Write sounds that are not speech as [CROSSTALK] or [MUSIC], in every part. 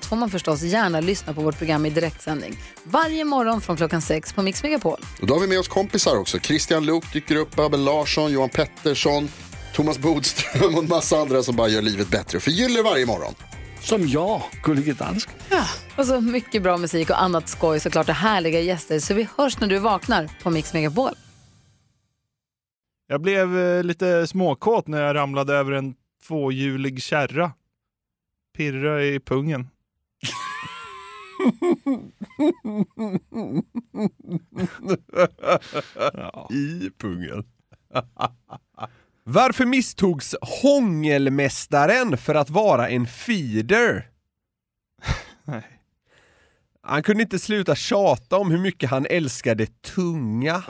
allt får man förstås gärna lyssna på vårt program i direktsändning. Varje morgon från klockan sex på Mix Megapol. Och då har vi med oss kompisar också. Christian Luuk dyker upp, Abel Larsson, Johan Pettersson, Thomas Bodström och en massa andra som bara gör livet bättre och förgyller varje morgon. Som jag, Gullige Dansken. Och så mycket bra musik och annat skoj såklart och härliga gäster. Så vi hörs när du vaknar på Mix Megapol. Jag blev eh, lite småkåt när jag ramlade över en tvåhjulig kärra. Pirra i pungen. [LAUGHS] I pungen. [LAUGHS] Varför misstogs hångelmästaren för att vara en feeder? [LAUGHS] Nej. Han kunde inte sluta tjata om hur mycket han älskade tunga.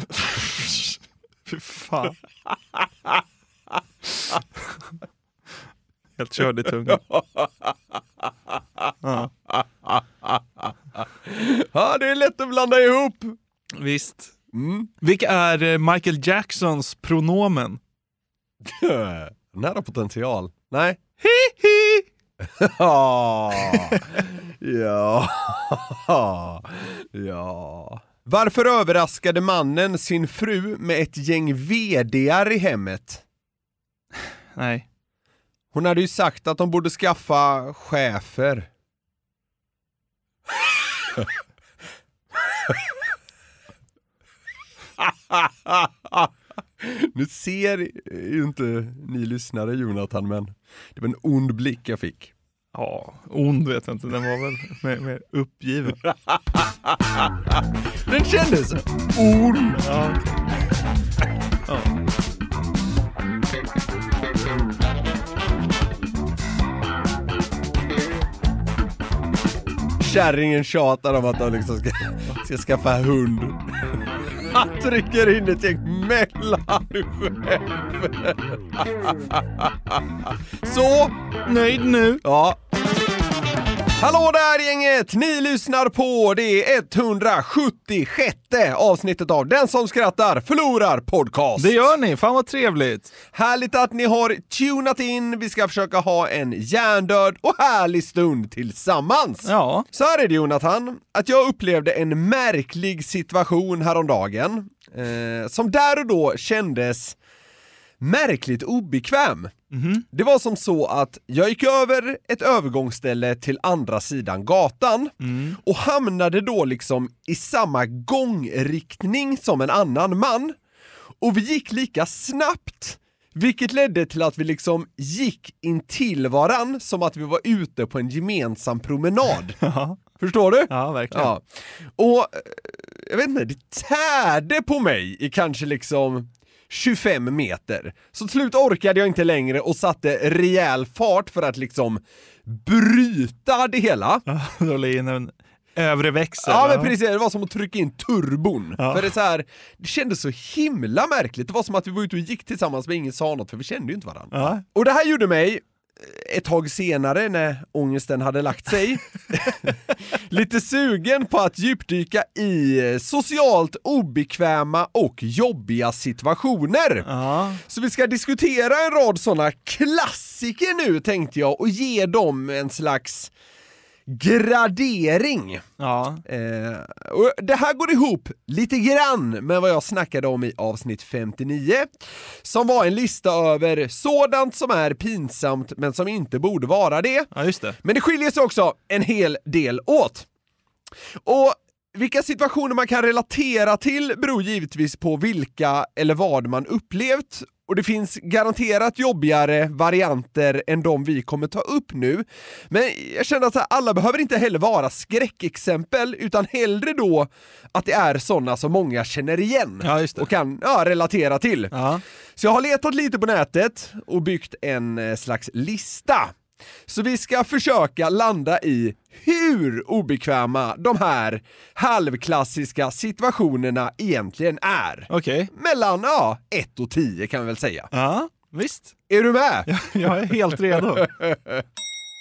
Fy fan. Helt körd i tungan. Ja, [LAUGHS] Ja, det är lätt att blanda ihop. visst. Mm. Vilka är eh, Michael Jacksons pronomen? [LAUGHS] Nära potential. Nej. Hihi! [LAUGHS] ja. ja. ja. Varför överraskade mannen sin fru med ett gäng VDar i hemmet? Nej. Hon hade ju sagt att de borde skaffa chefer. [LAUGHS] nu ser ju inte ni lyssnare Jonathan, men det var en ond blick jag fick. Ja, ond vet jag inte. Den var väl mer, mer uppgiven. [LAUGHS] Den kändes ond! Ja, okej. ja. Kärringen tjatar om att de liksom ska, ska skaffa hund. Han trycker in ett gäng mellanchefer. Så, Nöjd nu? ja. Hallå där gänget! Ni lyssnar på det 176 avsnittet av Den som skrattar förlorar podcast. Det gör ni, fan vad trevligt. Härligt att ni har tunat in. Vi ska försöka ha en hjärndöd och härlig stund tillsammans. Ja. Så här är det Jonathan, att jag upplevde en märklig situation häromdagen eh, som där och då kändes märkligt obekväm. Det var som så att jag gick över ett övergångsställe till andra sidan gatan och hamnade då liksom i samma gångriktning som en annan man. Och vi gick lika snabbt, vilket ledde till att vi liksom gick in till varann som att vi var ute på en gemensam promenad. [LAUGHS] Förstår du? ja verkligen. Ja. Och eh, jag vet inte, det tärde på mig i kanske liksom 25 meter. Så till slut orkade jag inte längre och satte rejäl fart för att liksom bryta det hela. [LAUGHS] Ja, Rulla in en övre växel. Ja men precis, det var som att trycka in turbon. Ja. För det, så här, det kändes så himla märkligt, det var som att vi var ute och gick tillsammans men ingen sa något för vi kände ju inte varandra. Ja. Och det här gjorde mig, ett tag senare när ångesten hade lagt sig, [LAUGHS] lite sugen på att djupdyka i socialt obekväma och jobbiga situationer. Ja. Så vi ska diskutera en rad sådana klassiker nu tänkte jag och ge dem en slags gradering. Ja. Eh, och det här går ihop lite grann med vad jag snackade om i avsnitt 59, som var en lista över sådant som är pinsamt men som inte borde vara det. ja, just det. Men det skiljer sig också en hel del åt. Och vilka situationer man kan relatera till beror givetvis på vilka eller vad man upplevt och det finns garanterat jobbigare varianter än de vi kommer ta upp nu. Men jag känner att alla behöver inte heller vara skräckexempel, utan hellre då att det är sådana som många känner igen Ja, och kan ja, relatera till. Ja. Så jag har letat lite på nätet och byggt en eh, slags lista. Så vi ska försöka landa i hur obekväma de här halvklassiska situationerna egentligen är. Okej. Mellan, ja, 1 och 10 kan vi väl säga. Ja, visst. Är du med? Jag är helt redo. [LAUGHS]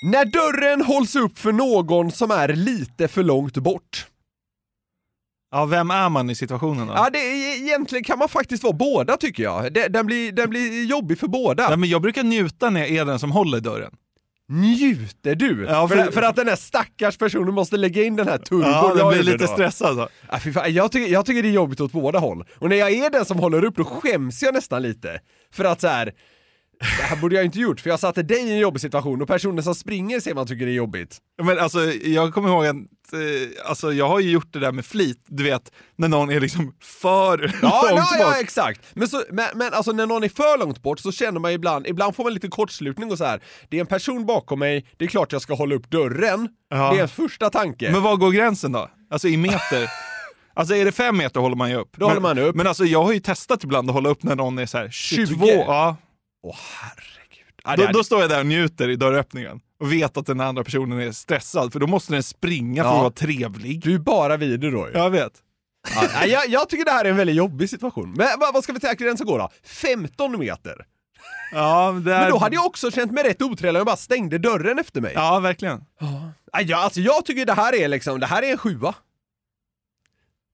När dörren hålls upp för någon som är lite för långt bort. Ja, vem är man i situationen då? Ja, det är, egentligen kan man faktiskt vara båda tycker jag. Det, den, blir, den blir jobbig för båda. Ja, men jag brukar njuta när jag är den som håller dörren. Njuter du? Ja, för, för- för att den här stackars personen måste lägga in den här turbon. Ja, jag blir lite då. stressad. Så. Ja, fan, jag, tycker, jag tycker det är jobbigt åt båda håll. Och när jag är den som håller upp då skäms jag nästan lite. För att så här. Det här borde jag inte gjort för jag satte dig i en jobbig situation och personen som springer ser man tycker det är jobbigt. Men alltså, jag kommer ihåg att eh, alltså, jag har ju gjort det där med flit, du vet, när någon är liksom för [LAUGHS] Ja, långt ja, ja bort. exakt. Men, så, men, men alltså när någon är för långt bort så känner man ibland, ibland får man lite kortslutning och så här. det är en person bakom mig, det är klart jag ska hålla upp dörren. Ja. Det är en första tanke. Men var går gränsen då? Alltså i meter? [LAUGHS] Alltså är det fem meter håller man ju upp. Då men, håller man upp. Men alltså jag har ju testat ibland att hålla upp när någon är så här 22. 20. Ja. Åh herregud. Det Då, hade- då står jag där och njuter i dörröppningen och vet att den andra personen är stressad för då måste den springa för Ja. att vara trevlig. Du är bara vidare då ju. Jag vet. Ja, jag, jag tycker det här är en väldigt jobbig situation. Men vad, ska vi att gränsen går då? 15 meter? Ja, det är... Men då hade jag också känt mig rätt otrevlig om jag bara stängde dörren efter mig. Ja, verkligen. Ja, jag, alltså jag tycker det här är liksom, det här är en sjua.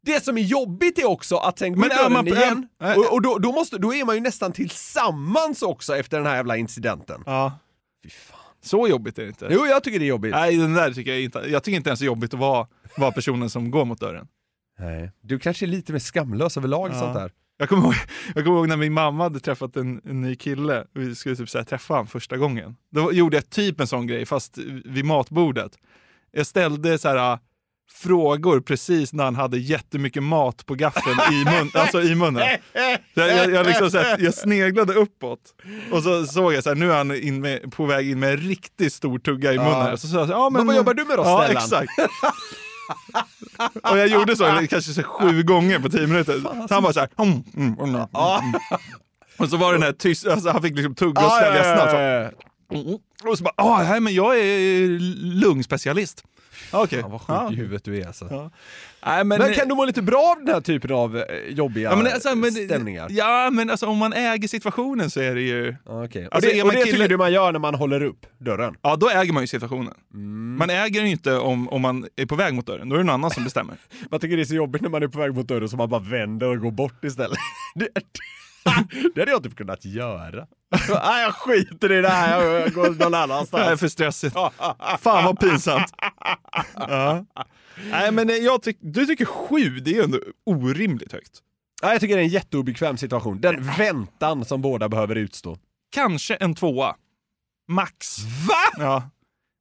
Det som är jobbigt är också att sen Men är dörren man- igen, äh, och, och då, då, måste, då är man ju nästan tillsammans också efter den här jävla incidenten. Ja. Fy fan. Så jobbigt är det inte. Jo, jag tycker det är jobbigt. Nej, den där tycker jag inte. Jag tycker inte ens det är jobbigt att vara, vara personen som går mot dörren. Nej. Du kanske är lite mer skamlös överlag Ja. sånt där. Jag kommer, ihåg, jag kommer ihåg när min mamma hade träffat en, en ny kille och vi skulle typ så träffa honom första gången. Då gjorde jag typ en sån grej, fast vid matbordet. Jag ställde så här, frågor precis när han hade jättemycket mat på gaffeln i, mun, alltså i munnen. Jag, jag, jag, liksom så här, jag sneglade uppåt och så såg jag så här, nu är han in med, på väg in med en riktigt stor tugga i munnen. Så sa jag, så här, ja, men, vad jobbar du med då, Ja, Stellan? exakt. och jag gjorde så kanske så sju gånger på tio minuter. Så han bara så här, mm, mm, mm, mm. Och så var det den här tyst, alltså han fick liksom tugga och Ja, svälja ja, ja, snabbt. ja, ja. Och så bara, ah, men jag är lungspecialist. Okej. Fan vad sjuk Ja. i huvudet du är alltså. Ja. Nej, men, Men kan du må lite bra av den här typen av eh, jobbiga ja, men, alltså, men, stämningar? Ja, men alltså om man äger situationen så är det ju... Ja, okej. Alltså, och det, och det kille- tycker du man gör när man håller upp dörren? Ja, då äger man ju situationen. Mm. Man äger den ju inte om, om man är på väg mot dörren. Då är det någon annan som bestämmer. [LAUGHS] Man tycker det är så jobbigt när man är på väg mot dörren så man bara vänder och går bort istället. [LAUGHS] Det, [LAUGHS] det hade jag typ kunnat göra. [LAUGHS] Nej, jag skiter i det här, jag går någon Det är annanstans. för stressigt. [LAUGHS] Fan vad pinsamt. Ja. Nej, men eh, jag tyck, du tycker sju, det är ju ändå orimligt högt. Ja, jag tycker det är en jätteobekväm situation. Den väntan som båda behöver utstå. Kanske en tvåa. Max. Va? Ja.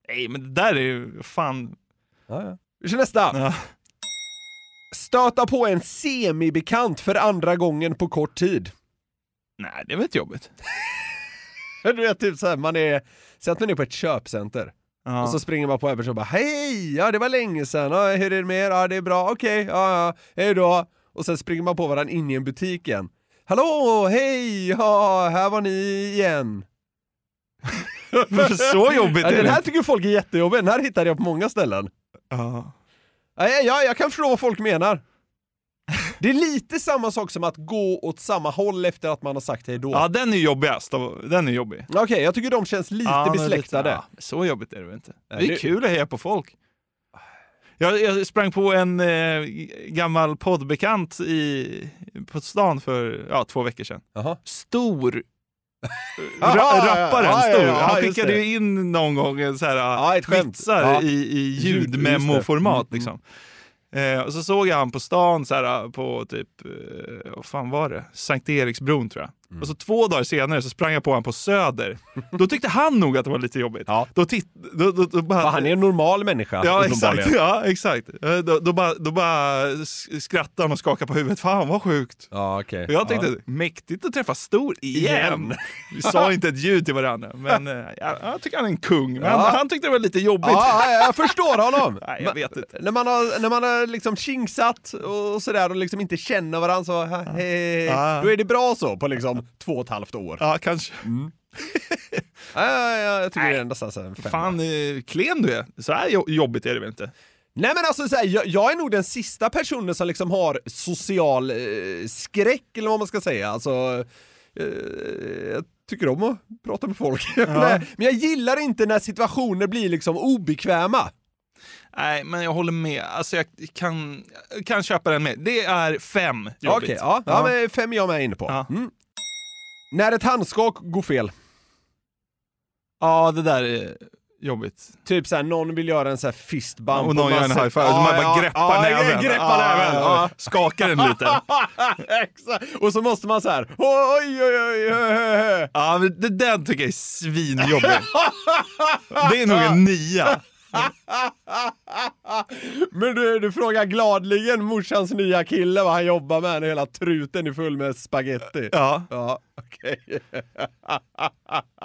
Nej, men det där är ju fan... Ja, ja. Vi kör nästa. Ja. Stöta på en semibekant för andra gången på kort tid. Nej, det är väl inte jobbigt. [LAUGHS] Du vet, typ såhär, man är, säg att man är på ett köpcenter. Ja. Och så springer man på en person och bara hej, ja det var länge sedan, ja, hur är det med er? Ja det är bra, okej, ja, ja, hej då. Och sen springer man på varandra in i en butik igen. Hallå, hej, ja, här var ni igen. [LAUGHS] Varför så jobbigt är den det här inte? tycker folk är jättejobbig, den här hittade jag på många ställen. Ja. Ja, ja, ja, jag kan förstå vad folk menar. Det är lite samma sak som att gå åt samma håll efter att man har sagt hej då. ja, den är jobbigast. Den är jobbig. Okej, jag tycker de känns lite Ja, besläktade. ja, så jobbigt är det väl inte? Det är kul att heja på folk. Jag, jag sprang på en eh, gammal poddbekant i, på stan för ja, två veckor sedan. Jaha. Stor. [LAUGHS] Aha, Ra, rapparen, stor. Han skickade ju in någon gång så här, skämt. vitsar i, i Ljud- just det. ljudmemoformat. Mm, Liksom. Eh, och så såg jag han på stan så här, på typ, eh, vad fan var det? Sankt Eriksbron tror jag. Mm. Och så två dagar senare så sprang jag på honom på Söder. [LAUGHS] Då tyckte han nog att det var lite jobbigt. Ja. Då, titt, då, då, då bara, han är en normal människa, Ja exakt, ja, exakt. Eh, Då, då, bara, då bara s- skrattade han och skakade på huvudet. Fan vad sjukt. Ja, okej. Och jag tänkte, Ja. mäktigt att träffa Stor igen. Vi sa [LAUGHS] inte ett ljud till varandra, men eh, jag, jag tycker han är en kung. Men Ja. han tyckte det var lite jobbigt. Ja, ja, jag förstår honom! [LAUGHS] Nej, jag vet inte. När man har, när man har liksom tjingsat och sådär och liksom inte känner varandra så, hej, Ja. då är det bra så på liksom om två och ett halvt år. Ja, kanske. [LAUGHS] Ja, ja, ja, jag tycker det är nästan så här en femma. Fan, eh, klen du är. Så här jo- jobbigt är det väl inte? Nej men alltså så här, jag, jag är nog den sista personen som liksom har social eh, skräck eller vad man ska säga. Alltså, eh, jag tycker om att prata med folk. [LAUGHS] Men- men jag gillar inte när situationer blir liksom obekväma. Nej, men jag håller med. Alltså jag kan, kan köpa den med. Det är fem jobbigt. Okej, ja, ja. men fem är jag med inne på. Ja. Mm. När ett handskak går fel, Ja, det där är jobbigt. typ såhär någon vill göra en sån här fistbump och någon gör en high five, så man bara greppar näven. greppar Ja, näven. Ja. Skakar den lite. [LAUGHS] Exakt. Och så måste man så här. oj oj oj. Ja, men det där tycker jag är svinjobbigt. [LAUGHS] Det är nog en nia. Men du, du frågar gladligen morsans nya kille vad han jobbar med när hela truten är full med spaghetti. Ja. Ja, okej. [LAUGHS]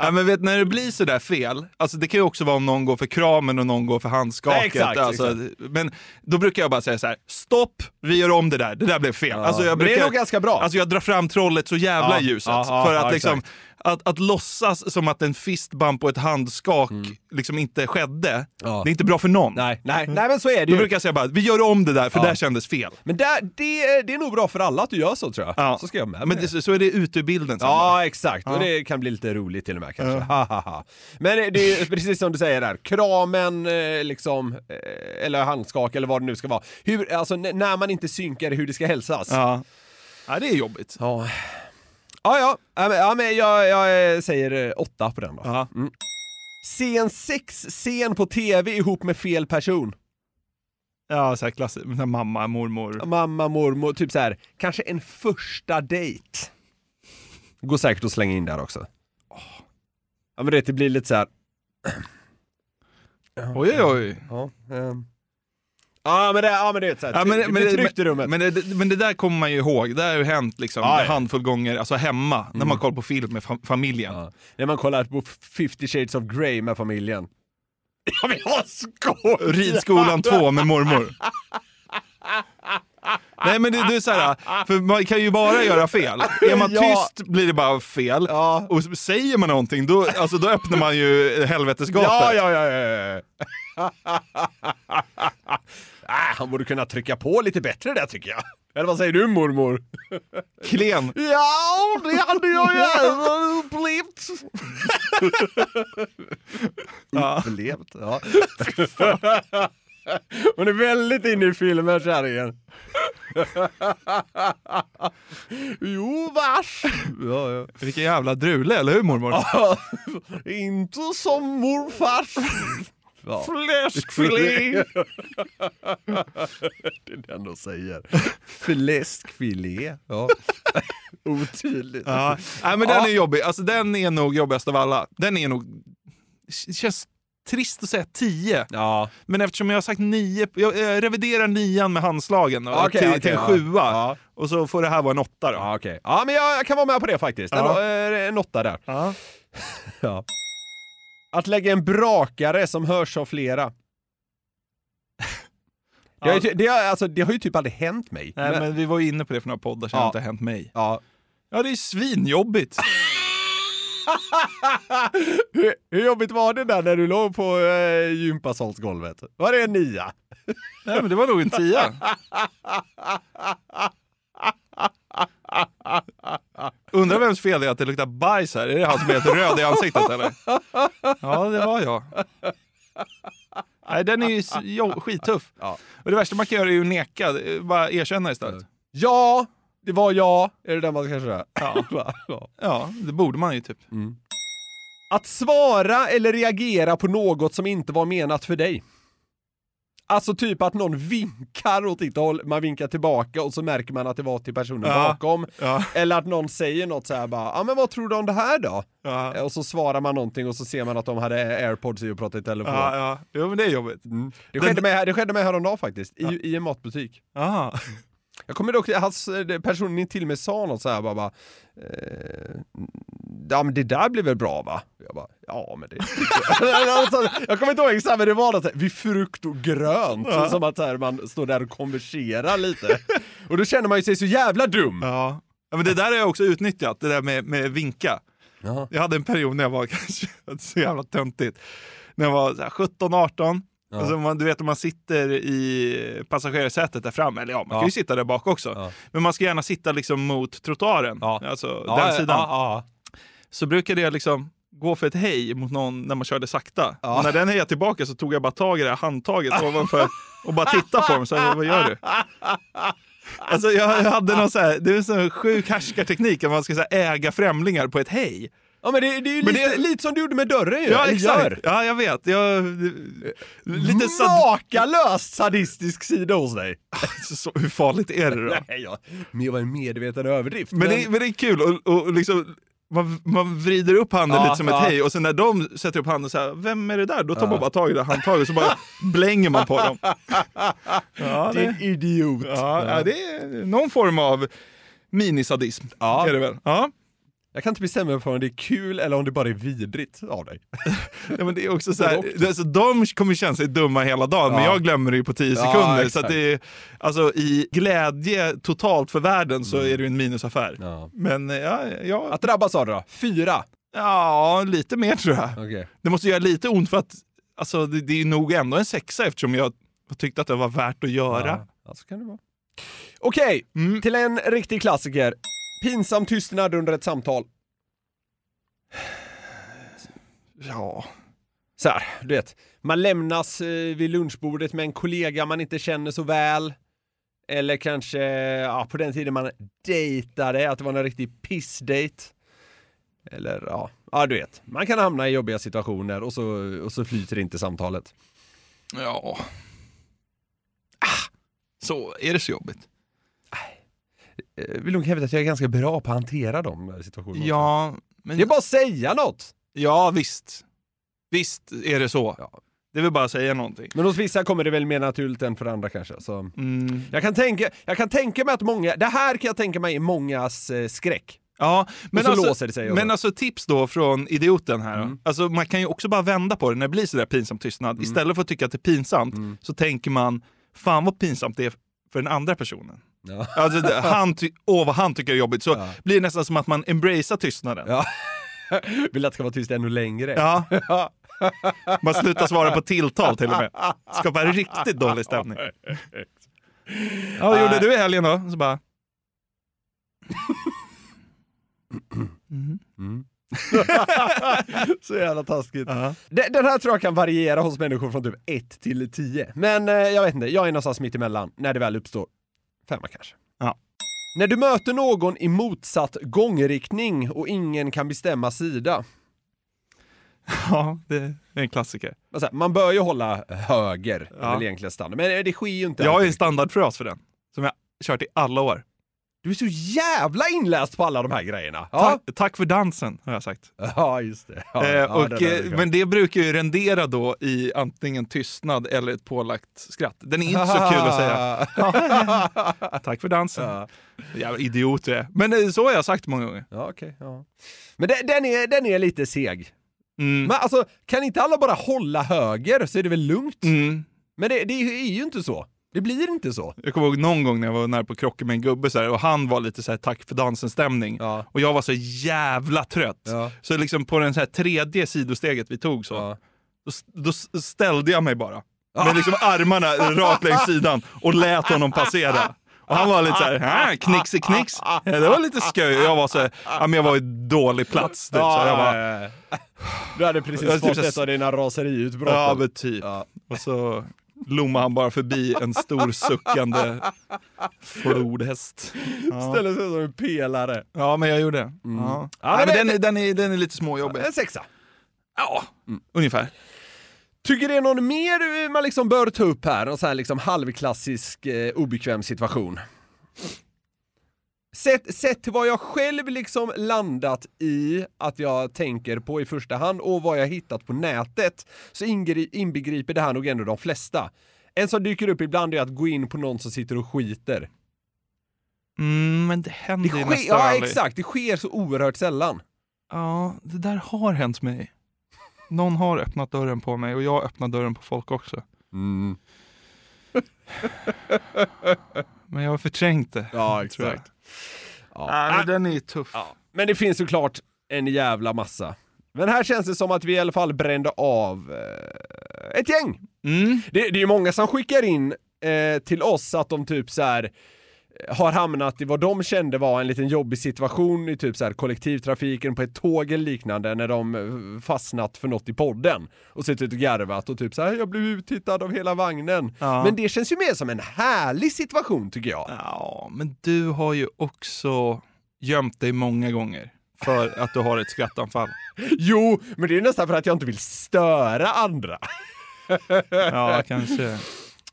Ja, men vet, när det blir så där fel, alltså det kan ju också vara om någon går för kramen och någon går för handskaket. Exakt, alltså, Men då brukar jag bara säga så här: stopp, vi gör om det där, det där blev fel. Alltså, jag Men det är brukar, nog ganska bra. Alltså jag drar fram trollet så jävla Ja, ljuset. ja, ja, för att ja, liksom, exakt. Att, att låtsas som att en fistbump och ett handskak liksom inte skedde, Mm. Ja. det är inte bra för någon. Nej, nej, nej men så är det Då ju. brukar jag säga bara, vi gör om det där för Ja. där kändes fel. Men där, det, det är nog bra för alla att du gör så tror jag. Ja. Så ska jag med. Men det, så är det ute ur bilden sen. bara. Ja, exakt. Och det kan bli lite roligt till och med kanske. Ha. Men det är precis som du säger där, kramen eh, liksom, eh, eller handskak eller vad det nu ska vara. Hur, alltså när man inte synkar hur det ska hälsas. Ja. ja, det är jobbigt. Ja, ja, ja, ja, men, ja men jag, jag eh, säger eh, åtta på den då. Ja. Se en sexscen på tv ihop med fel person. Ja, så här klassiskt. Mamma, mormor. Mamma, mormor, typ så här. kanske en första dejt. Går säkert att slänga in där också. Ja men det, det blir lite så här. [CLEARS THROAT] Oj, oj, oj. Ja, ehm. Ja men det, ja, men det är ett så här, Ja, men, det men, men, tryggt i rummet. Men det, men det där kommer man ju ihåg. Det har ju hänt liksom Ja, en handfull gånger, alltså hemma, när man kollar på film med fam- familjen. ja. När man kollar på 50 shades of Grey med familjen. Ja [LAUGHS] men jag skojar! Ridskolan 2 med mormor. [LAUGHS] Nej men det, det är så här, för man kan ju bara göra fel. Är man [LAUGHS] Ja. tyst blir det bara fel. Ja. Och säger man någonting då, alltså, då öppnar man ju helvetesgapet. Ja, ja, ja, ja, ja. Ah, han borde kunna trycka på lite bättre där tycker jag. Eller vad säger du mormor? [LAUGHS] Klen. Ja, det hade jag gärna [LAUGHS] upplevt. [LAUGHS] Ja. Upplevt, ja. Hon är väldigt inne i filmen kärringen. jo, vars. Ja, ja. Vilken jävla drule, eller hur mormor? Inte som morfars. Ja. Fläskfilé! [LAUGHS] [LAUGHS] det är den de säger. Fläskfilé. Ja. [LAUGHS] Otydligt. Ja. Nej, men den är jobbig. Alltså, den är nog jobbigast av alla. Den är nog... Det känns trist att säga 10. Ja. Men eftersom jag har sagt 9, jag, jag reviderar nian med handslagen då, Okej, till, okej, till en ja. sjua. Ja. Och så får det här vara en åtta då. Ja, okej. Ja, men jag, jag kan vara med på det faktiskt. En, Ja. eh, en åtta där. Ja. Att lägga en brakare som hörs av flera. [LAUGHS] Det har, ju, det, har, alltså, det har ju typ aldrig hänt mig. Nej, Men- men vi var ju inne på det för några poddar sedan Ja. att det har hänt mig. Ja. Ja, det är svinjobbigt. [LAUGHS] hur, hur jobbigt var det där när du låg på eh, gympasalsgolvet? Var det en nia? Nej, men det var nog en tia. [LAUGHS] Undrar vems fel det är att det luktar bajs här. Är det han som är helt röd i ansiktet eller? Ja, det var jag. Nej, den är ju skittuff. Ja. Och det värsta man kan göra är ju neka, Det är bara erkänna istället. Ja, det var jag. Är det där man ska köra? [LAUGHS] Ja. Ja. Det borde man ju typ. Att svara eller reagera på något som inte var menat för dig. Alltså typ att någon vinkar åt ditt håll, man vinkar tillbaka och så märker man att det var till personen Ja. bakom. Ja. Eller att någon säger något så här bara, ja ah, men vad tror du om det här då? Ja, Och så svarar man någonting och så ser man att de hade airpods i och pratade i telefon. ja, ja. Jo, men det är jobbigt. Det, skedde med, det skedde med häromdagen faktiskt, i, i en matbutik. Aha. [LAUGHS] Jag kommer dock hans, eh, personen till mig sa något så här bara, bara eh, ja men det där blir väl bra va? Jag bara, ja men det [LAUGHS] Jag kommer inte ihåg exakt men det var något så här, vid frukt och grönt, som att här, man står där och konverserar lite. Och då känner man ju sig så jävla dum. Ja. Ja, men det där har jag också utnyttjat, det där med, med vinka. Jaha. Jag hade en period när jag var [LAUGHS] kanske så jävla töntigt. När jag var så här 17-18. Ja. Alltså man, du vet om man sitter i passagerarsätet där framme, eller ja, man Ja. kan ju sitta där bak också. Ja. Men man ska gärna sitta liksom mot trottoaren, Ja. alltså den sidan. Så brukade jag liksom gå för ett hej mot någon när man körde sakta. Och när den hejade tillbaka så tog jag bara tag i det här handtaget ovanför och bara tittade på dem. Så här, vad gör du? Alltså jag, jag hade någon så här, det är en sån sjuk härskarteknik att man ska så här, äga främlingar på ett hej. Ja men det, det är ju Men lite, det- lite som du gjorde med dörren ju. Ja, exakt. gör. Ja, jag vet. Jag, lite. Makalöst sadistisk sida hos dig. [LAUGHS] så, hur farligt är det då? [LAUGHS] Nej, ja. Men jag var en medveten överdrift. Men det, men det är kul och, och liksom, man, man vrider upp handen Ja, lite som ja. ett hej och sen när de sätter upp handen så här, vem är det där? Då tar Ja. man bara tag i det handtaget och så bara blänger man på dem. [LAUGHS] Ja, Din det, idiot. ja, ja, det är någon form av minisadism. Ja. Är det väl? Ja. Jag kan inte bestämma mig om det är kul eller om det bara är vidrigt av dig. [LAUGHS] Ja, men det är också så här, alltså, de kommer känna sig dumma hela dagen, men Ja. jag glömmer det ju på tio Ja, sekunder. så exakt. att det är, alltså, I glädje totalt för världen så är det ju en minusaffär. Mm. Ja. Men eh, ja, ja, Att drabbas av det då? Fyra? ja, lite mer tror jag. Okej. Det måste göra lite ont för att alltså, det, det är nog ändå en sexa eftersom jag tyckte att det var värt att göra. Ja, så kan det vara. Okej, Mm. till en riktig klassiker. Pinsam tystnad under ett samtal. Ja. Så här, du vet. Man lämnas eh, vid lunchbordet med en kollega man inte känner så väl. Eller kanske, ja, på den tiden man dejtade, att det var en riktig pissdate. Eller ja, ja du vet. Man kan hamna i jobbiga situationer och så, och så flyter inte samtalet. Ja. Ah, så, är det så jobbigt? Eh, Vill nog hävda att jag är ganska bra på att hantera de eh, situationerna. Ja, men... Det är bara att säga något! Ja, visst. Visst är det så. Ja. Det vill bara säga någonting. Men hos vissa kommer det väl mer naturligt än för andra kanske. Så. Mm. Jag, kan tänka, jag kan tänka mig att många, det här kan jag tänka mig är mångas eh, skräck. Ja, men, så alltså, låser det sig och men så. alltså tips då från idioten här. Mm. Alltså, man kan ju också bara vända på det när det blir sådär pinsam tystnad. Istället för att tycka att det är pinsamt Mm. så tänker man, fan vad pinsamt det är för den andra personen. Ja. Alltså, det- [LAUGHS] han åh vad han tycker är jobbigt. Så Ja. blir det nästan som att man embracear tystnaden. Ja. [LAUGHS] Vill att det ska vara tyst ännu längre. Ja. [LAUGHS] Man slutar svara på tilltal till och med. Skapar riktigt dålig stämning. Ja, vad gjorde du i helgen då? Så bara... Mhm. Mm. så jävla taskigt. Ja. Den den här tror jag kan variera hos människor från typ 1 till 10. Men eh, jag vet inte, jag är någonstans mitt emellan när det väl uppstår. Femma kanske. Ja. När du möter någon i motsatt gångriktning och ingen kan bestämma sida. [LAUGHS] ja, det är en klassiker. Man, bör ju hålla höger, är Ja. väl egentligen standard. Men det sker ju inte Jag har ju standardfras för den. Som jag kört i alla år. Du är så jävla inläst på alla de här grejerna. Ja, Tack, tack för dansen, har jag sagt. ja just det. Ja, eh, ja, och, är eh, men det brukar ju rendera då i antingen tystnad eller ett pålagt skratt. Den är inte så kul att säga. [LAUGHS] Tack för dansen. Ja. Jävla idiot du är. Men eh, så har jag sagt många gånger. Ja, ja. Men den, den, är, den är lite seg. Mm. Men alltså, kan inte alla bara hålla höger så är det väl lugnt? Mm. Men det, det är ju inte så. Det blir inte så. Jag kommer ihåg någon gång när jag var nära på krocken med en gubbe så här, och han var lite så här tack för dansen-stämning. Ja. Och jag var så jävla trött. Ja. Så liksom på den så här tredje sidosteget vi tog så, Ja. då, då ställde jag mig bara. Med liksom armarna rakt längs sidan och lät honom passera. Och han var lite så här, "Äh, knixi knix. Det var lite sköj. Jag var så här, ja, men jag var i dålig plats. Typ. Så jag bara, Du hade precis fått typ så- ett av dina raseriutbrott. ja men typ. Ja. Och så lommade han bara förbi en stor suckande flodhäst. Ja. Ställer sig som en pelare. Ja, men jag gjorde det. Ja. Ja, Nej, men det- den, är, den, är, den är lite småjobbig. En sexa. Ja, ungefär. Tycker det är någon mer eh, man liksom bör ta upp här? Någon sån här liksom halvklassisk eh, obekväm situation? Sett, sett till vad jag själv liksom landat i att jag tänker på i första hand och vad jag hittat på nätet så inbegriper det här nog ändå de flesta. En som dyker upp ibland är att gå in på någon som sitter och skiter. Mm, men det Det händer ju sker, nästan ja aldrig. exakt, det sker så oerhört sällan. Ja, det där har hänt mig. Någon har öppnat dörren på mig och jag öppnar dörren på folk också. [LAUGHS] Men jag har förträngt det. Ja, exakt. Nej, men den är tuff. Men det finns såklart en jävla massa. Men här känns det som att vi i alla fall brände av eh, ett gäng. Mm. Det, det är ju många som skickar in eh, till oss att de typ så här har hamnat i vad de kände var en liten jobbig situation i typ så här kollektivtrafiken på ett tåg eller liknande när de eh, fastnat för något i podden och suttit och garvat och typ så här jag blev uttittad av hela vagnen. Ja. Men det känns ju mer som en härlig situation tycker jag. Ja, men du har ju också gömt dig många gånger för att du har ett skrattanfall. [LAUGHS] Jo, men det är nästan för att jag inte vill störa andra. [LAUGHS] Ja, kanske.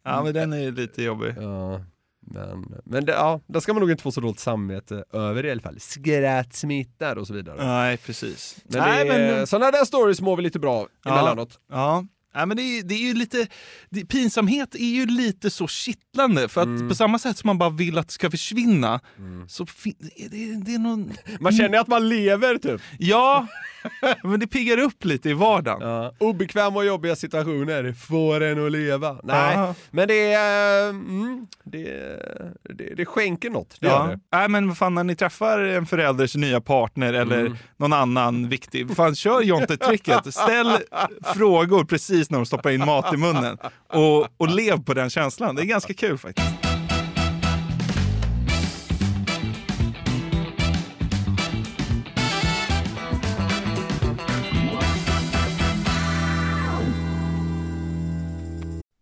Ja, men den är ju lite jobbig. Ja, men, men det, ja, det ska man nog inte få så dåligt samvete över i alla fall. Skratt smittar och så vidare. Nej, precis. Men Nej, men- sådana där stories mår vi lite bra emellanåt. Ja. Ja, men det, är, det är ju lite, det, pinsamhet är ju lite så kittlande för att Mm. på samma sätt som man bara vill att det ska försvinna så fin, det, det, är någon... Man känner att man lever typ. Ja, [LAUGHS] men det piggar upp lite i vardagen. Ja. Obekväma och jobbiga situationer får en att leva. Nej, Ja. men det, är, mm, det, det, det skänker något. Det Ja. Nej, men vad fan, när ni träffar en förälders nya partner eller Mm. någon annan viktig, fan kör Jonte-tricket. Ställ [LAUGHS] frågor precis när de stoppar in mat i munnen och, och lev på den känslan. Det är ganska kul faktiskt.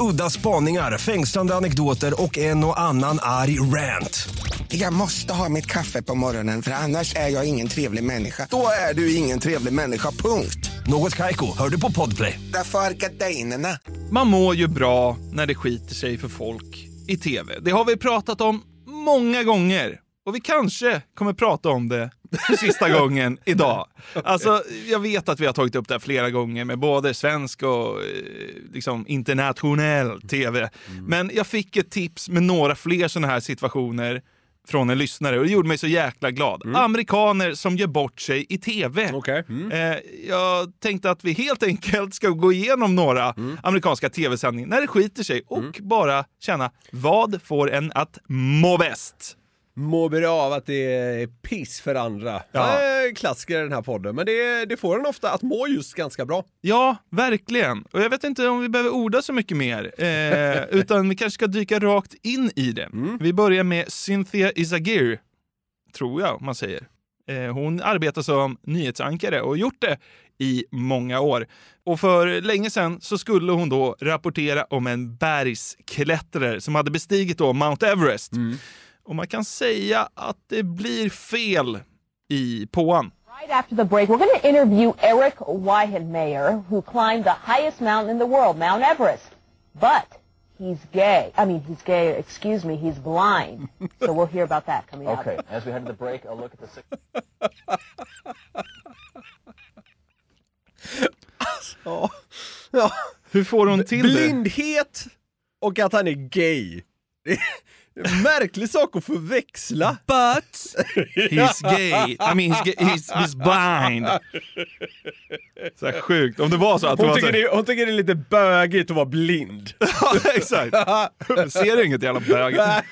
Udda spaningar, fängslande anekdoter och en och annan arg rant. Jag måste ha mitt kaffe på morgonen för annars är jag ingen trevlig människa. Då är du ingen trevlig människa, punkt. Något Kaiko, hör du på Podplay. Därför är gardinerna. Man mår ju bra när det skiter sig för folk i tv. Det har vi pratat om många gånger. Och vi kanske kommer prata om det för sista [LAUGHS] gången idag. Alltså, jag vet att vi har tagit upp det här flera gånger med både svensk och eh, liksom, internationell tv. Men jag fick ett tips med några fler sådana här situationer från en lyssnare och det gjorde mig så jäkla glad. Amerikaner som gör bort sig i tv. Okej. Eh, jag tänkte att vi helt enkelt ska gå igenom några amerikanska tv-sändningar när det skiter sig och bara känna vad får en att må bäst? Må bra av att det är piss för andra. Ja. Klassiker i den här podden, men det, det får en ofta att må just ganska bra. Ja, verkligen. Och jag vet inte om vi behöver orda så mycket mer, eh, [LAUGHS] utan vi kanske ska dyka rakt in i det. Vi börjar med Cynthia Izagir, tror jag man säger. Eh, hon arbetar som nyhetsankare och gjort det i många år. Och för länge sedan så skulle hon då rapportera om en bergsklättrare som hade bestigit då Mount Everest. Och man kan säga att det blir fel i påan. Right after the break, we're going to interview Eric Weihenmayer, who climbed the highest mountain in the world, Mount Everest. But he's gay. I mean, he's gay, excuse me, he's blind. so we'll hear about that coming up. Okay, as we head to the break, a look at the six. Ja, ja. Hur får hon till det? Blindhet och att han är gay. Märklig sak att förväxla. But [LAUGHS] he's gay. I mean he's, gay. he's, he's blind. Så här sjukt. Om det var så att det Hon var så tycker, här, det, hon tycker det är lite bögigt att vara blind. [LAUGHS] Ja, exakt. Ser du inget jävla bög? Ja,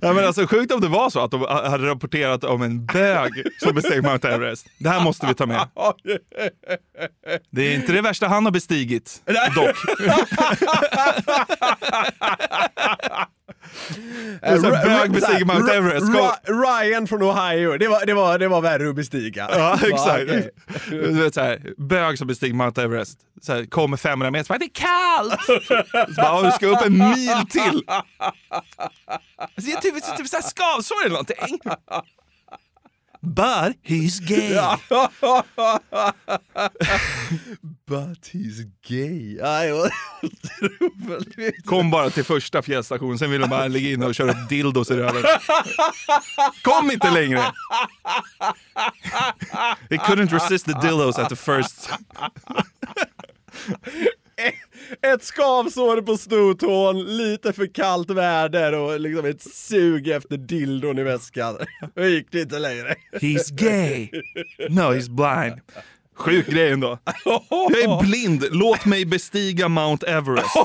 [LAUGHS] men alltså, sjukt om det var så att de hade rapporterat om en bög som besteg Mount Everest. Det här måste vi ta med. Det är inte det värsta han har bestigit, dock. Här bög bestiger Mount Everest. Ryan från Ohio, det var, det var, det var värre att bestiga. Ja, exakt. Du vet, så här, bög som bestiger Mount Everest. Så här, kommer 500 meter, så bara, det är kallt! Så bara, "Ja, du ska upp en mil till. [LAUGHS] Alltså, jag typ, typ så här skavsår eller någonting. But he's gay. [LAUGHS] But he's gay. Otroligt. Kom bara till första fjällstationen, sen vill de bara ligga in och köra upp dildos i röven. Kom inte längre! He couldn't resist the dildos at the first. [LAUGHS] Ett skavsår på stortån, lite för kallt väder och liksom ett sug efter dildon i väskan. [LAUGHS] Då gick det inte längre. He's gay. No, he's blind. Sjuk grej ändå. Jag är [LAUGHS] blind, låt mig bestiga Mount Everest.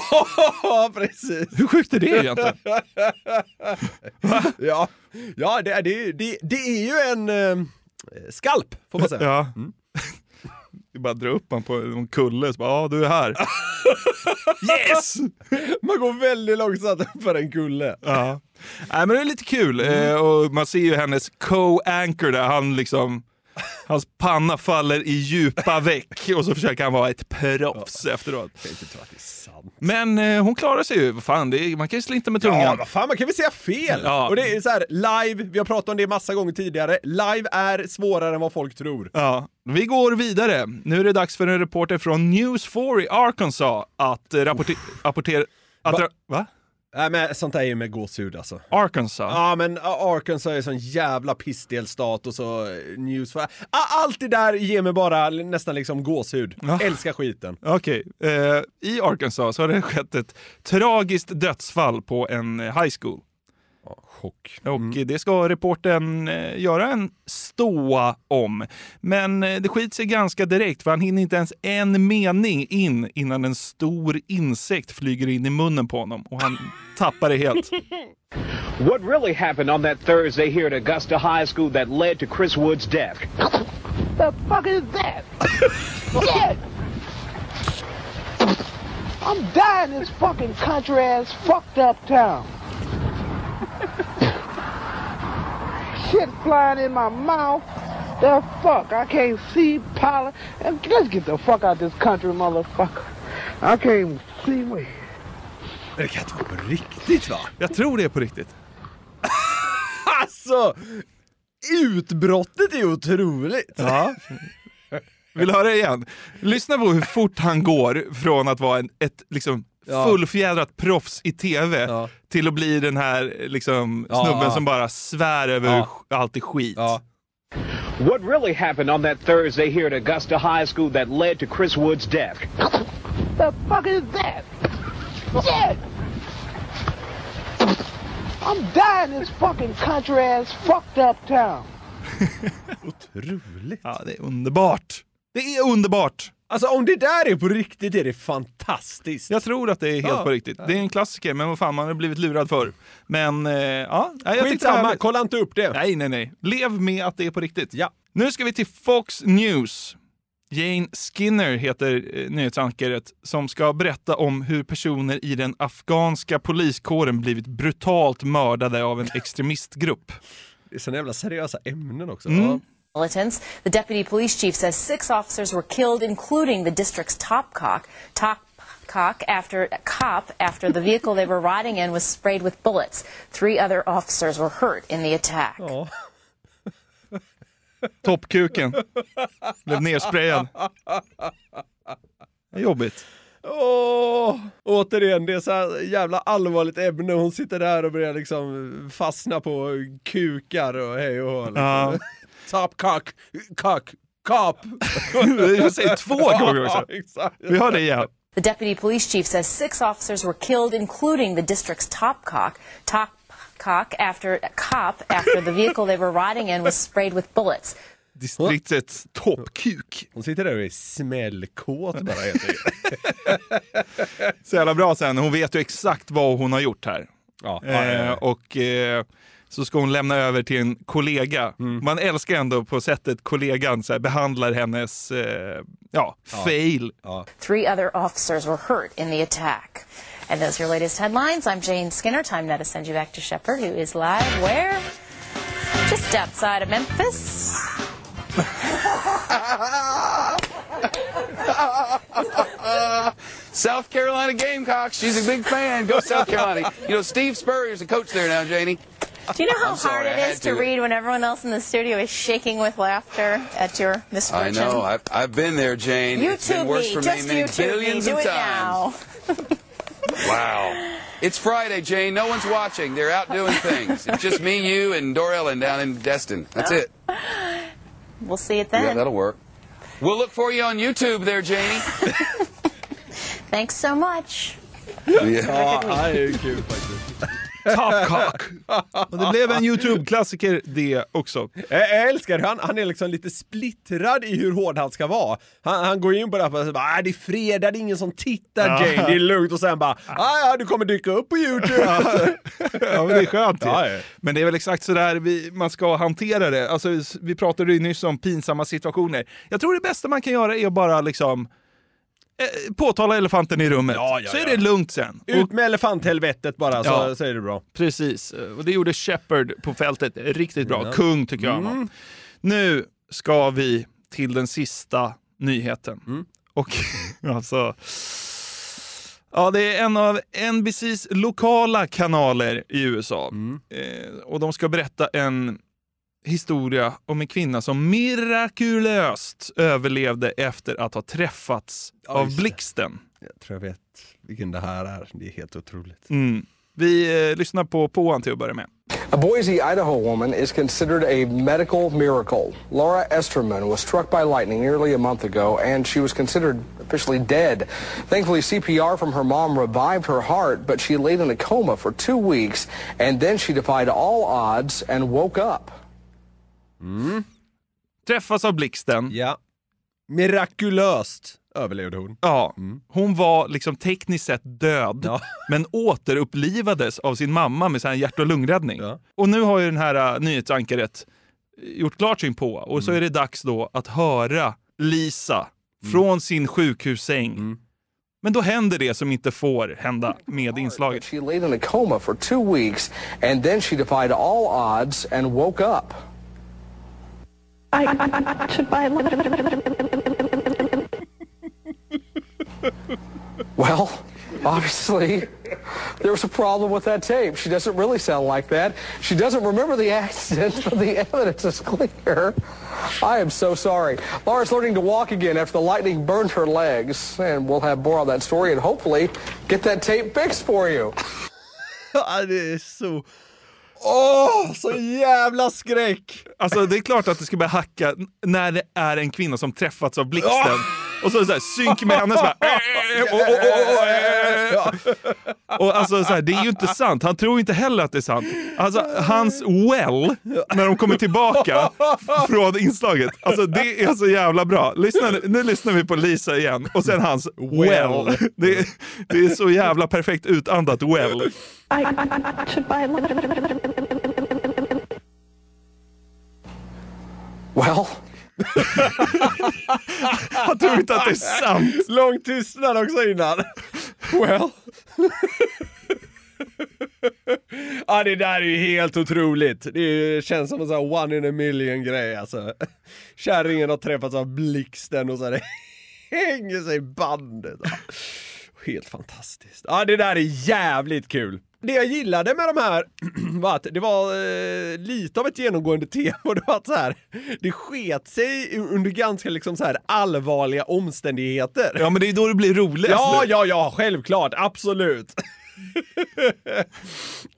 Precis. Hur sjukt är det egentligen? Ja, ja det, det, det, det är ju en eh, skalp, får man säga. Ja. Vi bara dra upp honom på en kulle så bara, ja du är här. [LAUGHS] Yes! Man går väldigt långsamt för en kulle. Ja. Nej, men det är lite kul eh, och man ser ju hennes co-anchor där, han liksom Hans panna faller i djupa veck och så försöker han vara ett proffs efteråt. Jag kan inte tro att det är sant. Men eh, hon klarar sig ju. Vad Fan, det är, man kan ju slinta med tungan. Ja, vad fan, man kan väl säga fel? Ja. Och det är så här, live, vi har pratat om det massa gånger tidigare, live är svårare än vad folk tror. Ja, vi går vidare. Nu är det dags för en reporter från News 4 i Arkansas att rapporte- rapportera... Att ra- va? Nej men sånt där är ju med gåshud alltså. Arkansas? Ja men Arkansas är en sån jävla pissdelstat och så eh, news. Allt det där ger mig bara nästan liksom gåshud. Ja. Älskar skiten. Okej. Eh, I Arkansas så har det skett ett tragiskt dödsfall på en eh, high school. Chock. Och eh, det ska reporten eh, göra en ståa om. Men eh, det skiter sig ganska direkt för han hinner inte ens en mening in innan en stor insekt flyger in i munnen på honom och han tappar det helt. [LAUGHS] What really happened on that Thursday here at Augusta High School that led to Chris Wood's death? [LAUGHS] The fuck is that? [LAUGHS] Shit! I'm dying in this fucking country ass fucked up town. Shit flying in my mouth. The fuck? I can't see pollen. And Let's get the fuck out this country, motherfucker. I can't see me. Men det kan inte vara på riktigt va? Jag tror det är på riktigt. [LAUGHS] Alltså! Utbrottet är otroligt. Ja. Vill du höra det igen? Lyssna på hur fort han går från att vara en, ett liksom Ja. fullfjädrat proffs i tv Ja. till att bli den här liksom, Ja. snubben som bara svär över Ja. allt är skit. What really happened on that Thursday here at Augusta High School that led to Chris Wood's death? The fuck is that? Shit! I'm dying in this fucking country ass fucked up town. [LAUGHS] Otroligt. Ja, det är underbart. Det är underbart! Alltså om det där är på riktigt är det fantastiskt. Jag tror att det är helt Ja. på riktigt. Det är en klassiker, men vad fan, man har blivit lurad för. Men, eh, ja. Jag Skitsamma, här- kolla inte upp det. Nej, nej, nej. Lev med att det är på riktigt. Ja. Nu ska vi till Fox News. Jane Skinner heter eh, nyhetsankaret som ska berätta om hur personer i den afghanska poliskåren blivit brutalt mördade av en [LAUGHS] extremistgrupp. Det är såna jävla seriösa ämnen också. Mm. Ja. Militants. The deputy police chief says six officers were killed, including the district's top cock, top cock after cop after the vehicle they were riding in was sprayed with bullets. Three other officers were hurt in the attack. [LAUGHS] Toppkuken blev nersprayad. Jobbigt. Åh, återigen, det är så här jävla allvarligt ämne. Hon sitter där och börjar liksom fastna på kukar och hej och hå. Liksom. Ja. [LAUGHS] Top cock, cock, cop. Jag säger två gånger också. Vi har det igen. The deputy police chief says six officers were killed, including the district's top cock, top cock after cop after the vehicle they were riding in was sprayed with bullets. Distriktets toppkuk. Hon sitter där och är smällkåt bara helt enkelt. [LAUGHS] Så jävla bra sen. Hon vet ju exakt vad hon har gjort här. Ja. Eh, och eh, så ska hon lämna över till en kollega. Mm. Man älskar ändå på sättet kollegan så här, behandlar hennes eh, ja, fail. Three other officers were hurt in the attack. And those are your latest headlines. I'm Jane Skinner. Time now to send you back to Shepard, who is live where? Just outside of Memphis. [LAUGHS] South Carolina Gamecocks. She's a big fan. Go South Carolina. You know, Steve Spurrier's the coach there now, Janie. Do you know how I'm sorry, hard I it to to. read when everyone else in the studio is shaking with laughter at your misfortune? I know. I've, I've been there, Jane. it's been YouTube worse me. for Just me many YouTube me. Do of it times. now. [LAUGHS] Wow. It's Friday, Jane. No one's watching. They're out doing things. It's just me, you, and Dor Ellen down in Destin. That's it. We'll see it then. Yeah, that'll work. We'll look for you on YouTube there, Janie. [LAUGHS] Thanks so much. Ja, det är ju kul faktiskt. Top cock. [LAUGHS] Och det blev en YouTube-klassiker det också. Jag älskar han, han är liksom lite splittrad i hur hård han ska vara. Han, han går in på det här och bara, ah, det är fredag, det är ingen som tittar Ja. Jane, det är lugnt och sen bara, ah, ja du kommer dyka upp på YouTube. [LAUGHS] Ja, men det är skönt ju. Ja, ja. Men det är väl exakt sådär vi, man ska hantera det. Alltså, vi pratade ju nyss om pinsamma situationer. Jag tror det bästa man kan göra är att bara liksom påtala elefanten i rummet. Ja, ja, så är det lugnt sen. Ut med elefanthelvetet bara så, så är det bra. Precis, och det gjorde Shepard på fältet riktigt bra. Kung tycker jag. Mm. Nu ska vi till den sista nyheten. Mm. Och [LAUGHS] alltså... Ja, det är en av NBCs lokala kanaler i USA. Mm. Eh, och de ska berätta en historia om en kvinna som mirakulöst överlevde efter att ha träffats av Oj. blixten. Jag tror jag vet vilken det här är. Det är helt otroligt. Mm. Vi eh, lyssnar på Påan till att börja med. A Boise, Idaho woman is considered a medical miracle. Laura Esterman was struck by lightning nearly a month ago, and she was considered officially dead. Thankfully, CPR from her mom revived her heart, but she laid in a coma for two weeks, and then she defied all odds and woke up. Träffas av blixten. Ja. Mirakulöst överlevde hon. Ja, hon var liksom tekniskt sett död, men återupplivades av sin mamma med så här hjärt och lungräddning. Och nu har ju den här uh, nyhetsankaret gjort klart sin på och så är det dags då att höra Lisa från sin sjukhussäng. Men då händer det som inte får hända med inslaget. She laid in a coma for two weeks, and then she defied all odds and woke up. [LAUGHS] Well, obviously, there was a problem with that tape. She doesn't really sound like that. She doesn't remember the accident, but the evidence is clear. I am so sorry. Laura's learning to walk again after the lightning burned her legs, and we'll have more on that story and hopefully get that tape fixed for you. Ja, det är Åh, så jävla skräck! Alltså det är klart att det ska börja hacka när det är en kvinna som träffats av blixten. Och så så här, synk med henne så bara, "Eh, eh, oh, oh, oh, eh." Och alltså så här, det är ju inte sant. Han tror inte heller att det är sant. Alltså hans well, när de kommer tillbaka från inslaget. Alltså det är så jävla bra. Lyssna, nu- nu lyssnar vi på Lisa igen och sen hans well. Det, är- det är så jävla perfekt utandat well. Well, [LAUGHS] Han tror inte att det är sant. Lång tystnad också innan. Well. [LAUGHS] ja, det där är ju helt otroligt. Det är- känns som en sån här one in a million grej alltså. Kärringen har träffats av blixten och så här, [LAUGHS] hänger sig i bandet. Helt fantastiskt. Ja, det där är jävligt kul. Det jag gillade med de här [CLEARS THROAT] var att det var eh, lite av ett genomgående [LAUGHS] tema. och Det var att så här, det sket sig under ganska liksom så här allvarliga omständigheter. Ja men det är då det blir roligt. Ja, ja, ja, självklart, absolut. [LAUGHS]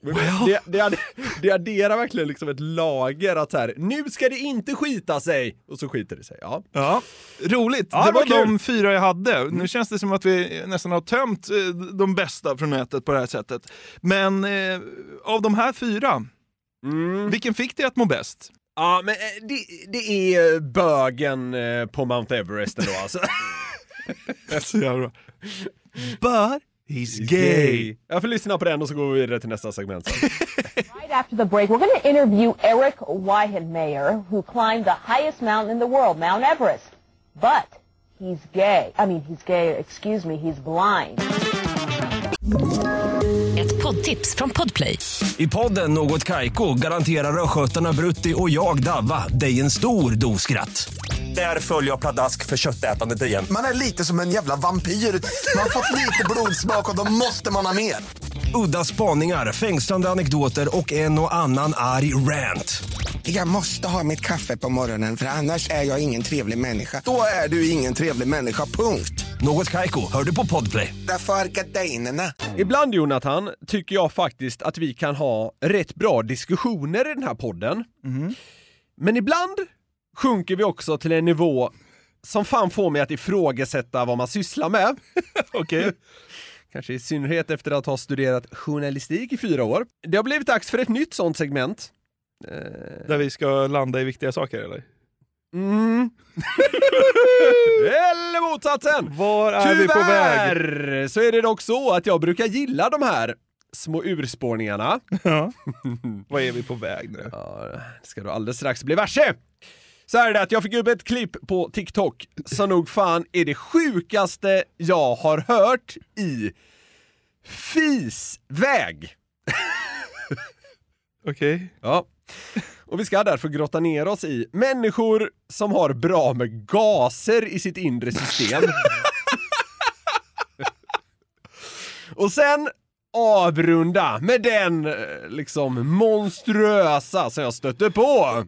[LAUGHS] det, det, adde- det adderar verkligen liksom ett lager att så här, nu ska det inte skita sig! Och så skiter det sig. Ja. Ja, roligt. Ja, det var. Mm. de fyra jag hade. Nu känns det som att vi nästan har tömt eh, de bästa från nätet på det här sättet. Men eh, av de här fyra, vilken fick dig att må bäst? Mm. Ja, men eh, det, det är bögen eh, på Mount Everest ändå alltså. [LAUGHS] Så jävla bra. But he's gay. Jag får lyssna på den och så går vi vidare till nästa segment. [LAUGHS] Right after the break, we're going to interview Eric Weihenmayer, who climbed the highest mountain in the world, Mount Everest. But he's gay. I mean, he's gay, excuse me, he's blind. Ett poddtips från Podplay. I podden Något Kaiko garanterar östgötarna Brutti och jag, Davva, dig en stor dos skratt. Där följer jag pladask för köttätandet igen. Man är lite som en jävla vampyr. Man har fått lite blodsmak och då måste man ha mer. Udda spaningar, fängslande anekdoter och en och annan arg rant. Jag måste ha mitt kaffe på morgonen för annars är jag ingen trevlig människa. Då är du ingen trevlig människa, punkt. Något Kaiko, hör du på Podplay. Därför är gardinerna. Ibland Jonathan, tycker jag faktiskt att vi kan ha rätt bra diskussioner i den här podden. Men ibland sjunker vi också till en nivå som fan får mig att ifrågasätta vad man sysslar med. [LAUGHS] Okej. Kanske i synnerhet efter att ha studerat journalistik i fyra år. Det har blivit dags för ett nytt sånt segment. Där vi ska landa i viktiga saker eller? Mm. [LAUGHS] Eller motsatsen! Var är vi på väg? Tyvärr så är det dock så att jag brukar gilla de här små urspårningarna. Ja. [LAUGHS] Var är vi på väg nu? Ja, det ska du alldeles strax bli varse. Så här är det att jag fick upp ett klipp på TikTok som nog fan är det sjukaste jag har hört i fisväg. [LAUGHS] Okej. Ja. Och vi ska därför grotta ner oss i människor som har bra med gaser i sitt inre system. [LAUGHS] Och sen avrunda med den eh, liksom monstruösa som jag stötte på.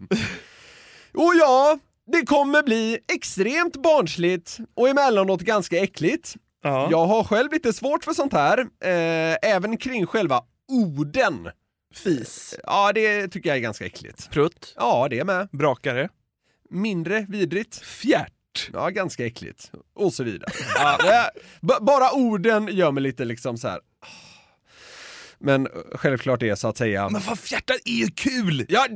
Och ja, det kommer bli extremt barnsligt och emellanåt ganska äckligt. Ja. Jag har själv lite svårt för sånt här, eh, även kring själva orden. Fis. Ja, det tycker jag är ganska äckligt. Prutt. Ja, det med. Brakare. Mindre vidrigt. Fjärt. Ja, ganska äckligt. Och så vidare. Ja, det, b- bara orden gör mig lite liksom så här. ah. Men eh, självklart är så att säga... Men fan fjärtar är ju kul! Ja,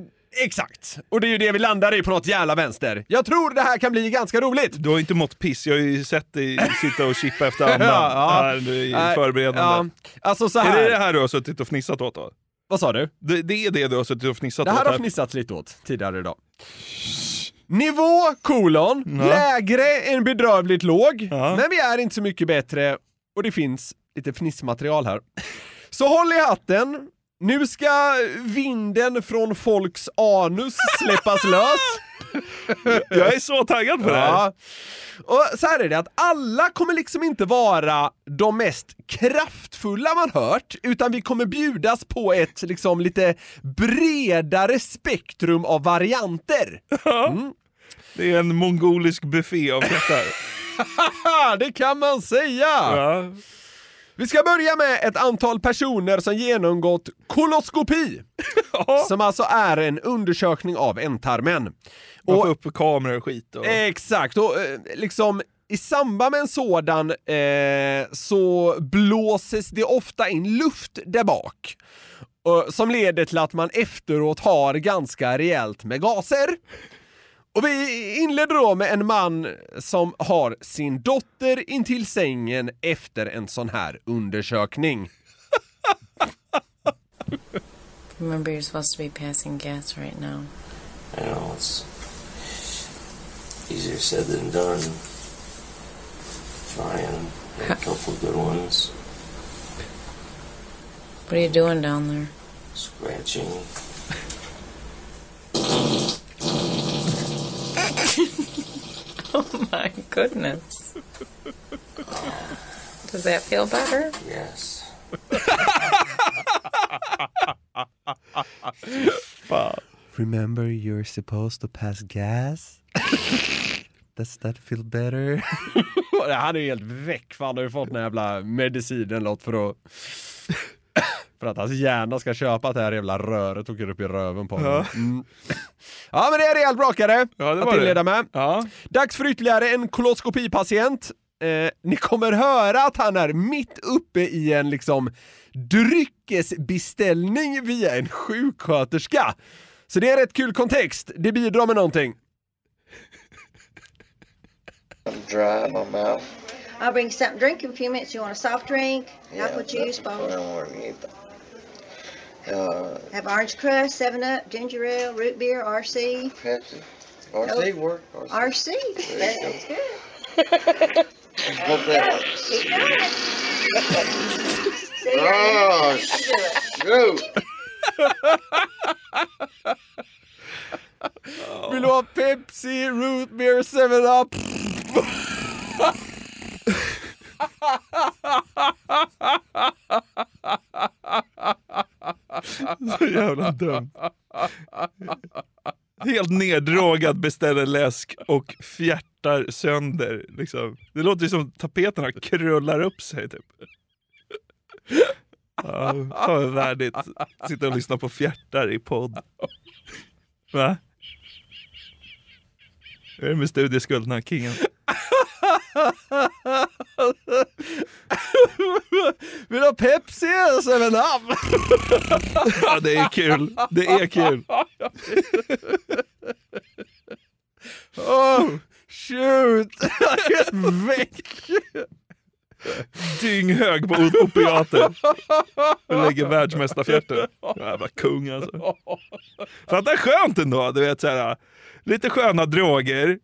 exakt! Och det är ju det vi landar i på något jävla vänster. Jag tror det här kan bli ganska roligt. Du har ju inte mått piss, jag har ju sett dig sitta och chippa efter andan [LAUGHS] Ja, ja. här i förberedande. Ja, alltså så Är här. det det här du har suttit och fnissat åt då? Vad sa du? Det, det är det du har suttit och fnissat Det här åt? har fnissats lite åt tidigare idag. Nivå kolon, Ja. lägre än bedrövligt låg, Ja. men vi är inte så mycket bättre och det finns lite fnissmaterial här. Så håll i hatten, nu ska vinden från folks anus släppas lös. [LAUGHS] Jag är så taggad på det här. Ja. Och så här är det att alla kommer liksom inte vara de mest kraftfulla man hört, utan vi kommer bjudas på ett liksom lite bredare spektrum av varianter. Mm. Det är en mongolisk buffé av fjärtar. [LAUGHS] det kan man säga! Ja. Vi ska börja med ett antal personer som genomgått koloskopi. [LAUGHS] som alltså är en undersökning av ändtarmen. Man får upp kameror och skit. Och... Exakt, och eh, liksom i samband med en sådan eh, så blåses det ofta in luft där bak. eh, som leder till att man efteråt har ganska rejält med gaser. Och vi inleder då med en man som har sin dotter intill sängen efter en sån här undersökning. Remember, you're supposed to be passing gas right now. I know it's easier said than done. Trying a couple good ones, What are you doing down there? scratching. [LAUGHS] Oh my goodness. Does that feel better? Yes. Fan. [LAUGHS] Remember you're supposed to pass gas? [LAUGHS] Does that feel better? han är helt väck för han har ju fått den jävla medicinen låt för att För att hans hjärna ska köpa att det här jävla röret åker upp i röven på honom. Ja. Mm. Ja men det är rejält brakare Ja, det att var det. inleda med. Ja. Dags för ytterligare en koloskopipatient. Eh, ni kommer höra att han är mitt uppe i en liksom dryckesbeställning via en sjuksköterska. Så det är rätt kul kontext, det bidrar med någonting. dry in my mouth. I'll bring something drink in a few minutes. You want a soft drink? apple juice, I both. don't want anything. Uh, Have orange crush, 7-Up, ginger ale, root beer, RC. Pepsi. RC work. RC. RC. There That's go. good. Hope that Keep going. See, Oh, you shoot. [LAUGHS] Vill du ha Pepsi, root beer, 7-Up? [LAUGHS] Så jävla dumt. Helt neddrogad beställer läsk och fjärtar sönder. Liksom. Det låter ju som tapeterna krullar upp sig. Typ. Ja, fan vad värdigt. Sitta och lyssna på fjärtar i podd. Va? Hur är det med studieskulderna, kingen? Vill du ha eller 7-Up? [LAUGHS] Ja, det är kul. Det är kul. [LAUGHS] Oh, shoot! [LAUGHS] Väck! Dynghög på opiater. Och lägger världsmästarfjärten. Jävla kung alltså. Fatta skönt ändå, du vet såhär. Lite sköna droger,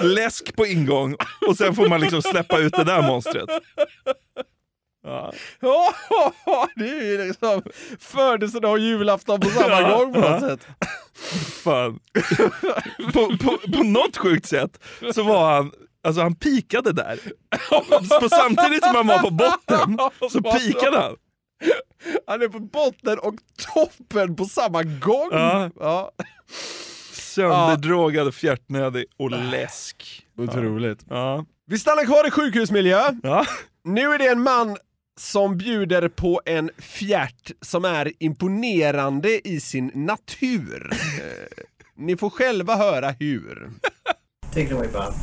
läsk på ingång och sen får man liksom släppa ut det där monstret. Ja. [LAUGHS] Det är ju liksom födelsedag och julafton på samma [LAUGHS] Ja, gång på något sätt. Fan. På, på, på något sjukt sätt så var han, alltså han pikade där. På samtidigt som han var på botten så pikade han. Han är på botten och toppen på samma gång. Ja. Ja. Sönderdrogad, fjärtnödig och läsk. Otroligt. Ja. Vi stannar kvar i sjukhusmiljö. Ja. Nu är det en man som bjuder på en fjärt som är imponerande i sin natur. [LAUGHS] Eh, Ni får själva höra hur. Take it away, Bob.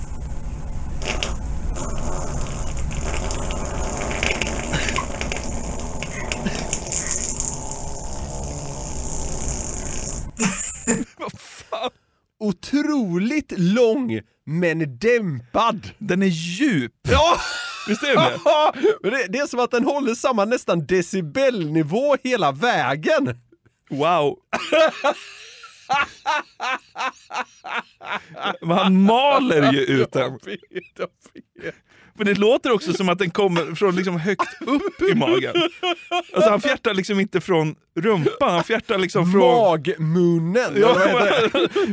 Otroligt lång men dämpad. Den är djup. Ja! Visst är den det? [LAUGHS] Men det, det är som att den håller samma nästan decibelnivå hela vägen. Wow. [LAUGHS] Men han maler ju ut den. Men det låter också som att den kommer från liksom högt upp i magen. Alltså han fjärtar liksom inte från rumpan, han fjärtar liksom från... Magmunnen. Ja, [LAUGHS]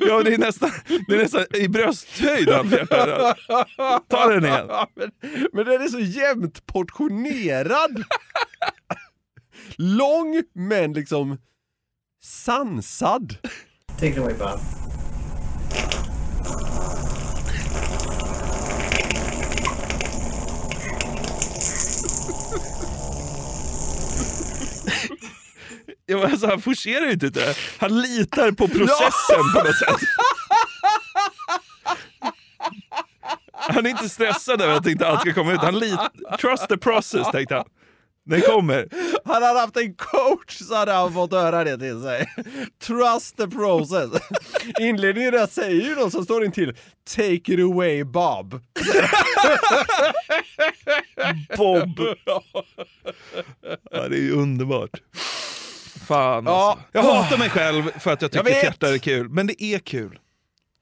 ja det, är nästan, det är nästan i brösthöjd han fjärtar. Ta den igen. [LAUGHS] Men, men den är så jämnt portionerad. Lång men liksom sansad. Take it away, Bob. Ja, alltså, han forcerar ju inte det. Han litar på processen på något sätt. Han är inte stressad över att inte allt ska komma ut. Han lit, trust the process tänkte han. Den kommer. Han hade haft en coach så hade han fått höra det till sig. Trust the process. Inledningen där säger ju någon som står intill Take it away Bob. Bob. Ja, det är ju underbart. Fan Ja. alltså. Jag hatar mig själv för att jag Jag tycker vet. fjärtar är kul. Men det är kul.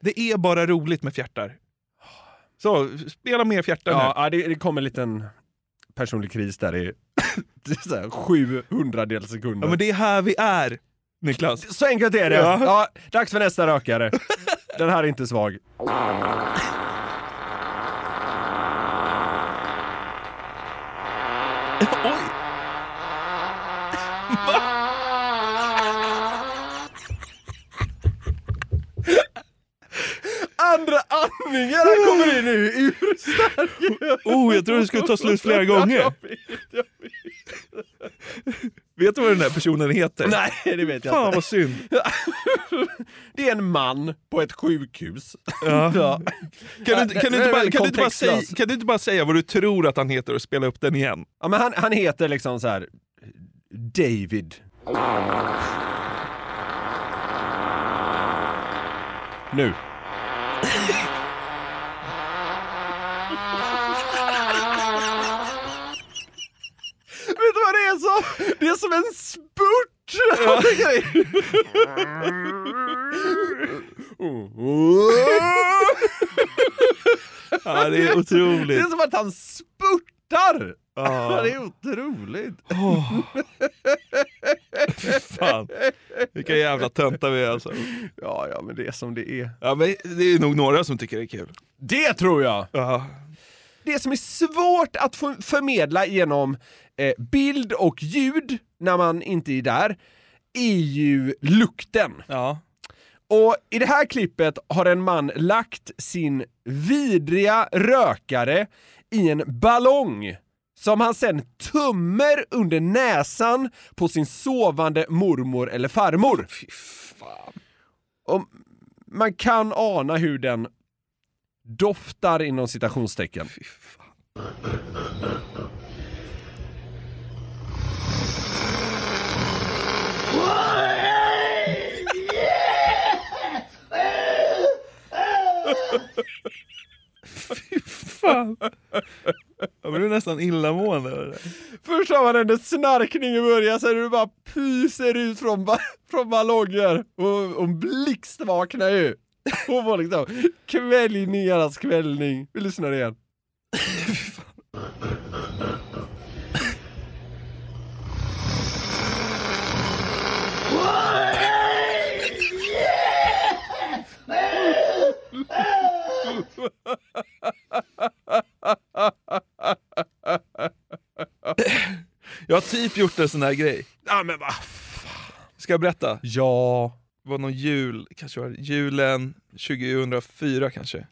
Det är bara roligt med fjärtar. Så, spela mer fjärtar nu. Ja, ja, det, det kom en liten personlig kris där i det [LAUGHS] är så här 700 del sekunder. Ja, men det är här vi är, Niklas. Så enkelt är det. Ja. Ja. dags för nästa rökare. [LAUGHS] Den här är inte svag. Oj! Andra andningarna kommer in nu, urstark. Oh, jag tror det skulle ta slut flera gånger. Jag vet, jag vet. Vet du vad den där personen heter? Nej, det vet jag Fan inte. vad synd. [LAUGHS] Det är en man på ett sjukhus. Ja. [LAUGHS] Ja. Kan, du, inte- kan, du inte bara, kan, du inte bara säga, kan du inte bara säga vad du tror att han heter och spela upp den igen? Ja, men han, han heter liksom så här David. Nu. Vet du vad det är så? Det är som en spurt! [LAUGHS] grej. Ja, det är otroligt. Det är som att han spurtar! Ja. [LAUGHS] Det är otroligt. [LAUGHS] Fan. Vilka jävla töntar vi är alltså. Ja, ja, men det är som det är. Ja, men det är nog några som tycker det är kul. Det tror jag! Ja. Det som är svårt att förmedla genom eh, bild och ljud när man inte är där, är ju lukten. Ja. Och i det här klippet har en man lagt sin vidriga rökare i en ballong som han sen tummer under näsan på sin sovande mormor eller farmor. Fy fan. Och man kan ana hur den doftar inom citationstecken. Fy fan. Fy fan. Jag blir nästan illamående. av det där. Först har man en snarkning i början, sen är det bara pyser ut från, ba från ballonger och, och blixt vaknar ju. Och får liksom kvällningarnas kvällning. Vi lyssnar igen. [LAUGHS] [LAUGHS] [LAUGHS] [LAUGHS] Jag har typ gjort en sån här grej. Ja men va? Ska jag berätta? Ja. Det var någon jul, kanske var julen 2004 kanske.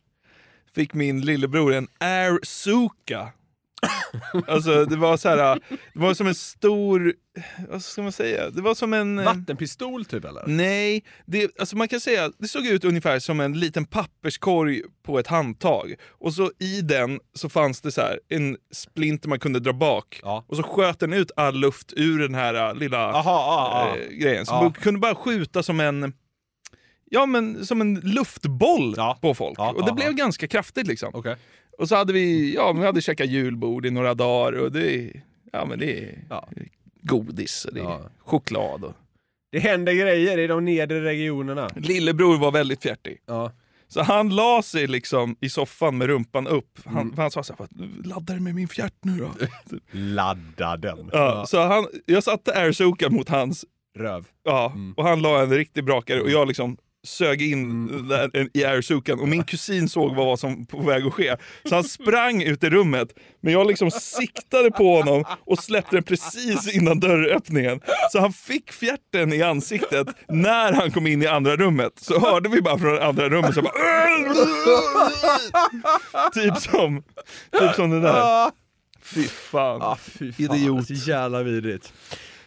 Fick min lillebror en Air Suka. [LAUGHS] alltså det var så här, det var som en stor, vad ska man säga? Det var som en... eh, Vattenpistol typ eller? Nej, det, alltså man kan säga det såg ut ungefär som en liten papperskorg på ett handtag. Och så i den så fanns det så här en splinter man kunde dra bak. Ja. Och så sköt den ut all luft ur den här äh, lilla Aha, ah, ah. eh, grejen. Så Ja. man kunde bara skjuta som en Ja men som en luftboll Ja. på folk. Ja, och det ja, blev ganska kraftigt liksom. Okej. Och så hade vi, ja vi hade käkat julbord i några dagar och det, ja men det är Ja. godis och det är Ja. choklad. Och... Det händer grejer i de nedre regionerna. Lillebror var väldigt fjärtig. Ja. Så han la sig liksom i soffan med rumpan upp. Han, Mm. han sa så här, laddar du med min fjärt nu då? [LAUGHS] Ladda den. ja, så han, jag satte airsokan mot hans, Röv. ja, Mm. och han la en riktig brakare och jag liksom sög in en- i airsokan och min kusin såg vad var som på väg att ske. Så han sprang ut i rummet, men jag liksom siktade på honom och släppte den precis innan dörröppningen. Så han fick fjärten i ansiktet när han kom in i andra rummet. Så hörde vi bara från andra rummet så bara [LAUGHS] Typ som, typ som det där. Fy fan. Ah, fy fan. Idiot. Så jävla vidrigt.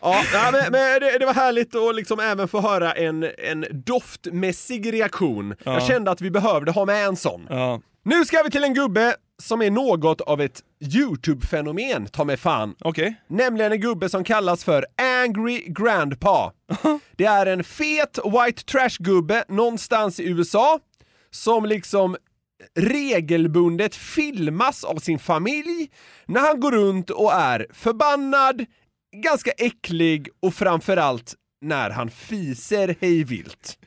Ja, men, men det, det var härligt att liksom även få höra en, en doftmässig reaktion. Ja. Jag kände att vi behövde ha med en sån. Ja. Nu ska vi till en gubbe som är något av ett YouTube-fenomen, ta mig fan. Okej. Nämligen en gubbe som kallas för Angry Grandpa. [LAUGHS] Det är en fet white trash-gubbe någonstans i USA som liksom regelbundet filmas av sin familj när han går runt och är förbannad, ganska äcklig och framförallt när han fiser hejvilt.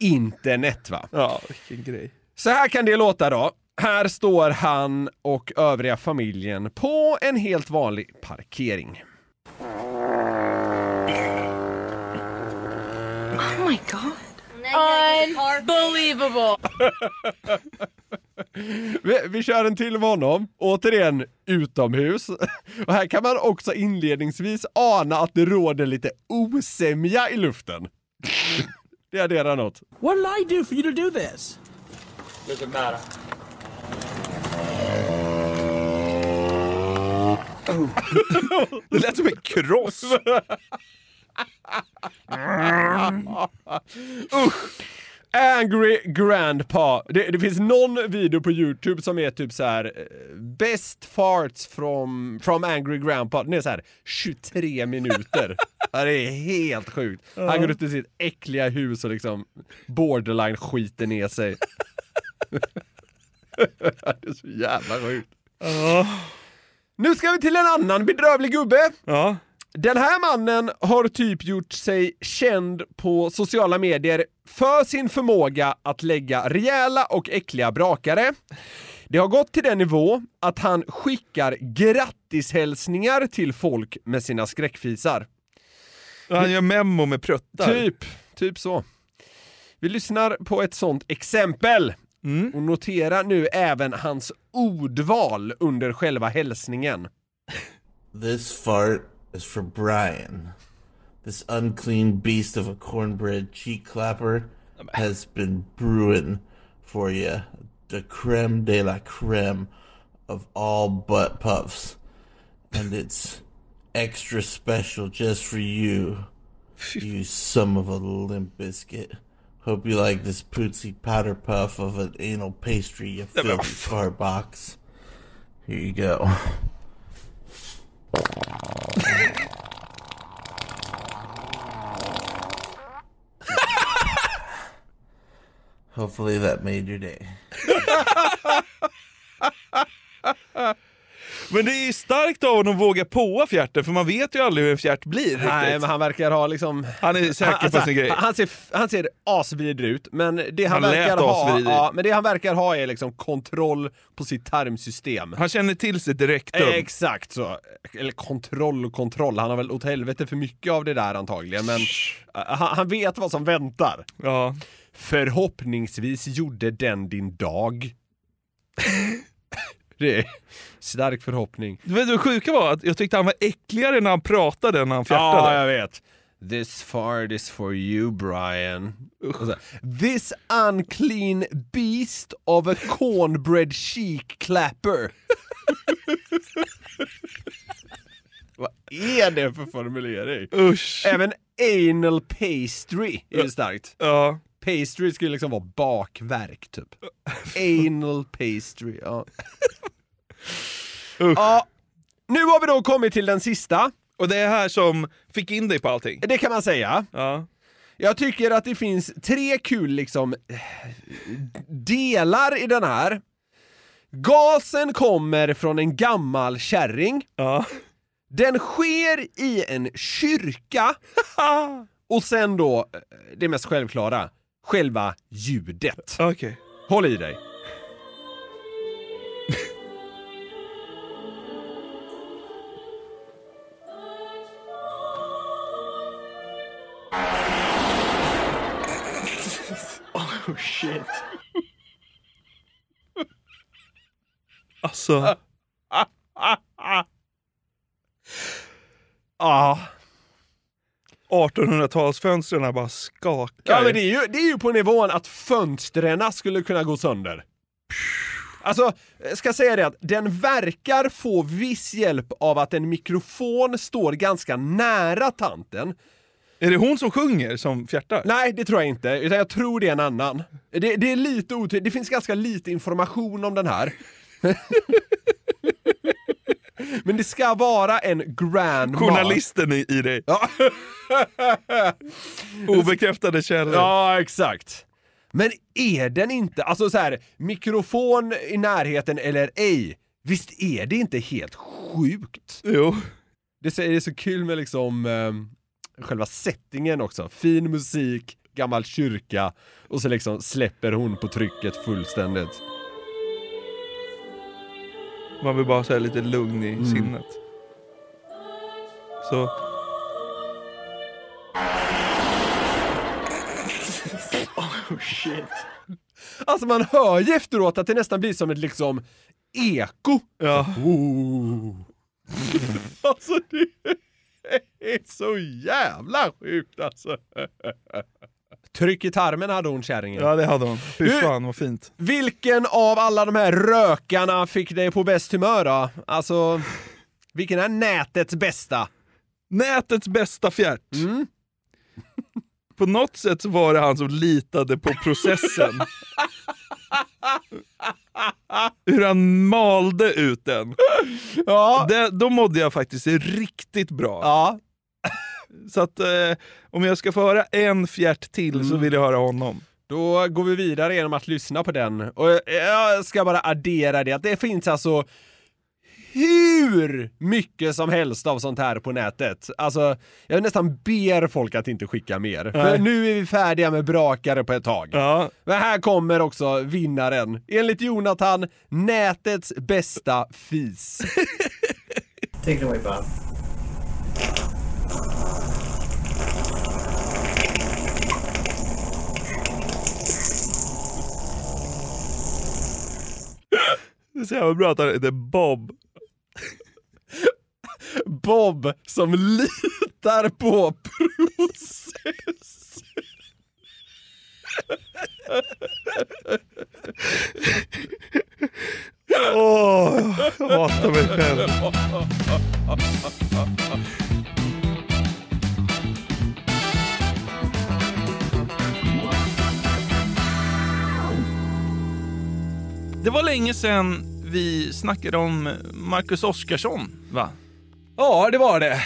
Internet va? Ja, vilken grej. Så här kan det låta då. Här står han och övriga familjen på en helt vanlig parkering. Oh my god. Unbelievable. [LAUGHS] Vi, vi kör en till med honom, återigen utomhus. [LAUGHS] Och här kan man också inledningsvis ana att det råder lite osämja i luften. [LAUGHS] Det adderar något. What did I do for you to do this? Doesn't matter. Det lät som en kross. Usch! Angry Grandpa. Det, det finns någon video på Youtube som är typ så här eh, Best farts from, from Angry Grandpa. Den är så här 23 minuter. Det är helt sjukt. Han går ut i sitt äckliga hus och liksom borderline skiter ner sig. [LAUGHS] det är så jävla sjukt. Nu ska vi till en annan bedrövlig gubbe. Ja. Den här mannen har typ gjort sig känd på sociala medier för sin förmåga att lägga rejäla och äckliga brakare. Det har gått till den nivå att han skickar grattishälsningar till folk med sina skräckfisar. Han gör memo med pruttar. Typ, typ så. Vi lyssnar på ett sånt exempel. Och notera nu även hans ordval under själva hälsningen. This fart is for Brian. This unclean beast of a cornbread cheek clapper has been brewing for you the creme de la creme of all butt puffs. And it's extra special just for you, you son of a limp biscuit. Hope you like this pootsy powder puff of an anal pastry, you filthy fart box. Here you go. Hopefully that made your day. [LAUGHS] Men det är ju starkt av honom att våga påa fjärten, för man vet ju aldrig hur en fjärt blir Nej, riktigt. men han verkar ha liksom... Han är säker Han- på sin grej. Han ser, han ser asvidrig ut, men det han, Han verkar ha, ja, men det han verkar ha är liksom kontroll på sitt tarmsystem. Han känner till sitt direktum. Eh, Exakt så. Eller kontroll och kontroll, han har väl åt helvete för mycket av det där antagligen, men eh, han, han vet vad som väntar. Ja. Förhoppningsvis gjorde den din dag. Det är stark förhoppning. Du vet det sjuka var att jag tyckte han var äckligare när han pratade än när han fjärtade. Ja, jag vet. This fart is for you Brian. Så, This unclean beast of a cornbread cheek clapper. [LAUGHS] Vad är det för formulering? Usch. Även anal pastry är starkt. Ja. Pastry skulle liksom vara bakverk typ. Anal pastry, ja. ja. Nu har vi då kommit till den sista. Och det är här som fick in dig på allting. Det kan man säga. Ja. Jag tycker att det finns tre kul liksom delar i den här. Gasen kommer från en gammal kärring. Ja. Den sker i en kyrka. [LAUGHS] Och sen då, eh, det mest självklara, själva ljudet. Okej. Håll i dig. Oh shit. Alltså. Ja. 1800-talsfönstren bara skakar. Ja men det är, ju, det är ju på nivån att fönstren skulle kunna gå sönder. Alltså, jag ska säga det att den verkar få viss hjälp av att en mikrofon står ganska nära tanten. Är det hon som sjunger som fjärtar? Nej, det tror jag inte, utan jag tror det är en annan. Det, det är lite otydligt, det finns ganska lite information om den här. [LAUGHS] Men det ska vara en grandma. Journalisten i, i dig. Ja. [LAUGHS] Obekräftade källor. Ja, exakt. Men är den inte, alltså så här, mikrofon i närheten eller ej, visst är det inte helt sjukt? Jo. Det är, så kul med liksom ehm, själva settingen också. Fin musik, gammal kyrka och så liksom släpper hon på trycket fullständigt. Man vill bara säga lite lugn i sinnet. Så. Oh shit. Alltså man hör ju efteråt att det nästan blir som ett liksom eko. Ja. Oh. alltså det är så jävla sjukt alltså. Tryck i tarmen hade hon kärringen. Ja det hade hon. Fy Du- fan vad fint. Vilken av alla de här rökarna fick dig på bäst humör då? Alltså, Vilken är nätets bästa? Nätets bästa fjärt. Mm. [LAUGHS] På något sätt var det han som litade på processen. [LAUGHS] Hur han malde ut den. Ja. Det, då mådde jag faktiskt riktigt bra. Ja. Så att eh, om jag ska få höra en fjärt till så vill jag höra honom. Då går vi vidare genom att lyssna på den. Och jag ska bara addera det att det finns alltså hur mycket som helst av sånt här på nätet. Alltså, jag nästan ber folk att inte skicka mer. För Nej. nu är vi färdiga med brakare på ett tag. Ja. Men här kommer också vinnaren. Enligt Jonathan, nätets bästa fis. [LAUGHS] Take it away, Bob. Det är så jävla bra att han heter Bob. Bob som litar på process. Åh, jag hatar mig själv. Det var länge sedan vi snackade om Marcus Oskarsson, va? Ja, det var det.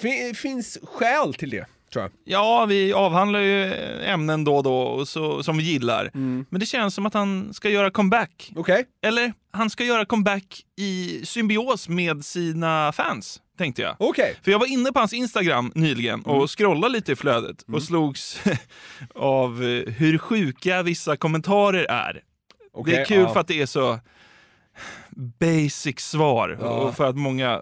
Fin- finns skäl till det, tror jag. Ja, vi avhandlar ju ämnen då och då och så, som vi gillar. Men det känns som att han ska göra comeback. Mm. Okej. Eller, han ska göra comeback i symbios med sina fans, tänkte jag. Okej. För jag var inne på hans Instagram nyligen och scrollade lite i flödet och slogs [LAUGHS] av hur sjuka vissa kommentarer är. Okej, det är kul ja. för att det är så basic svar Ja. och för att många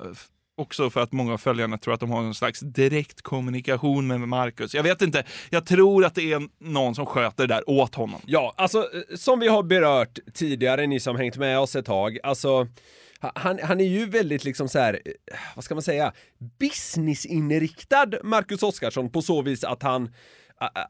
Också för att många av följarna tror att de har någon slags direkt kommunikation med Marcus. Jag vet inte, jag tror att det är någon som sköter det där åt honom. Ja, alltså eh, som vi har berört tidigare, ni som hängt med oss ett tag, alltså ha- han, han är ju väldigt liksom så här, eh, vad ska man säga, businessinriktad Marcus Oskarsson på så vis att han,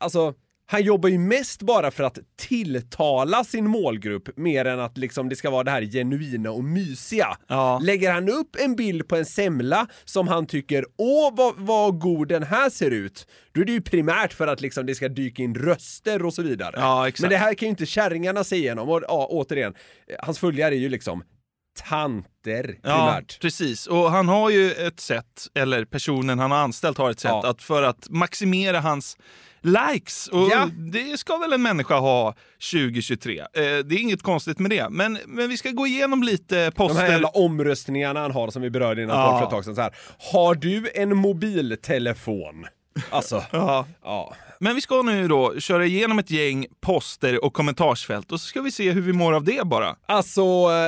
alltså han jobbar ju mest bara för att tilltala sin målgrupp mer än att liksom det ska vara det här genuina och mysiga. Lägger han upp en bild på en semla som han tycker åh vad, vad god den här ser ut, då är det ju primärt för att liksom det ska dyka in röster och så vidare. Ja. Men det här kan ju inte kärringarna se igenom och ja, återigen, hans följare är ju liksom tanter Ja, primärt. precis. Och han har ju ett sätt, eller personen han har anställt har ett sätt Ja. att för att maximera hans likes. Och Ja. det ska väl en människa ha 2023. Eh, det är inget konstigt med det. Men, men vi ska gå igenom lite De här poster. jävla omröstningarna han har som vi berörde innan Ja. för ett tag sedan så här. Har du en mobiltelefon? Alltså, [LAUGHS] Ja. ja. Men vi ska nu då köra igenom ett gäng poster och kommentarsfält och så ska vi se hur vi mår av det bara. Alltså,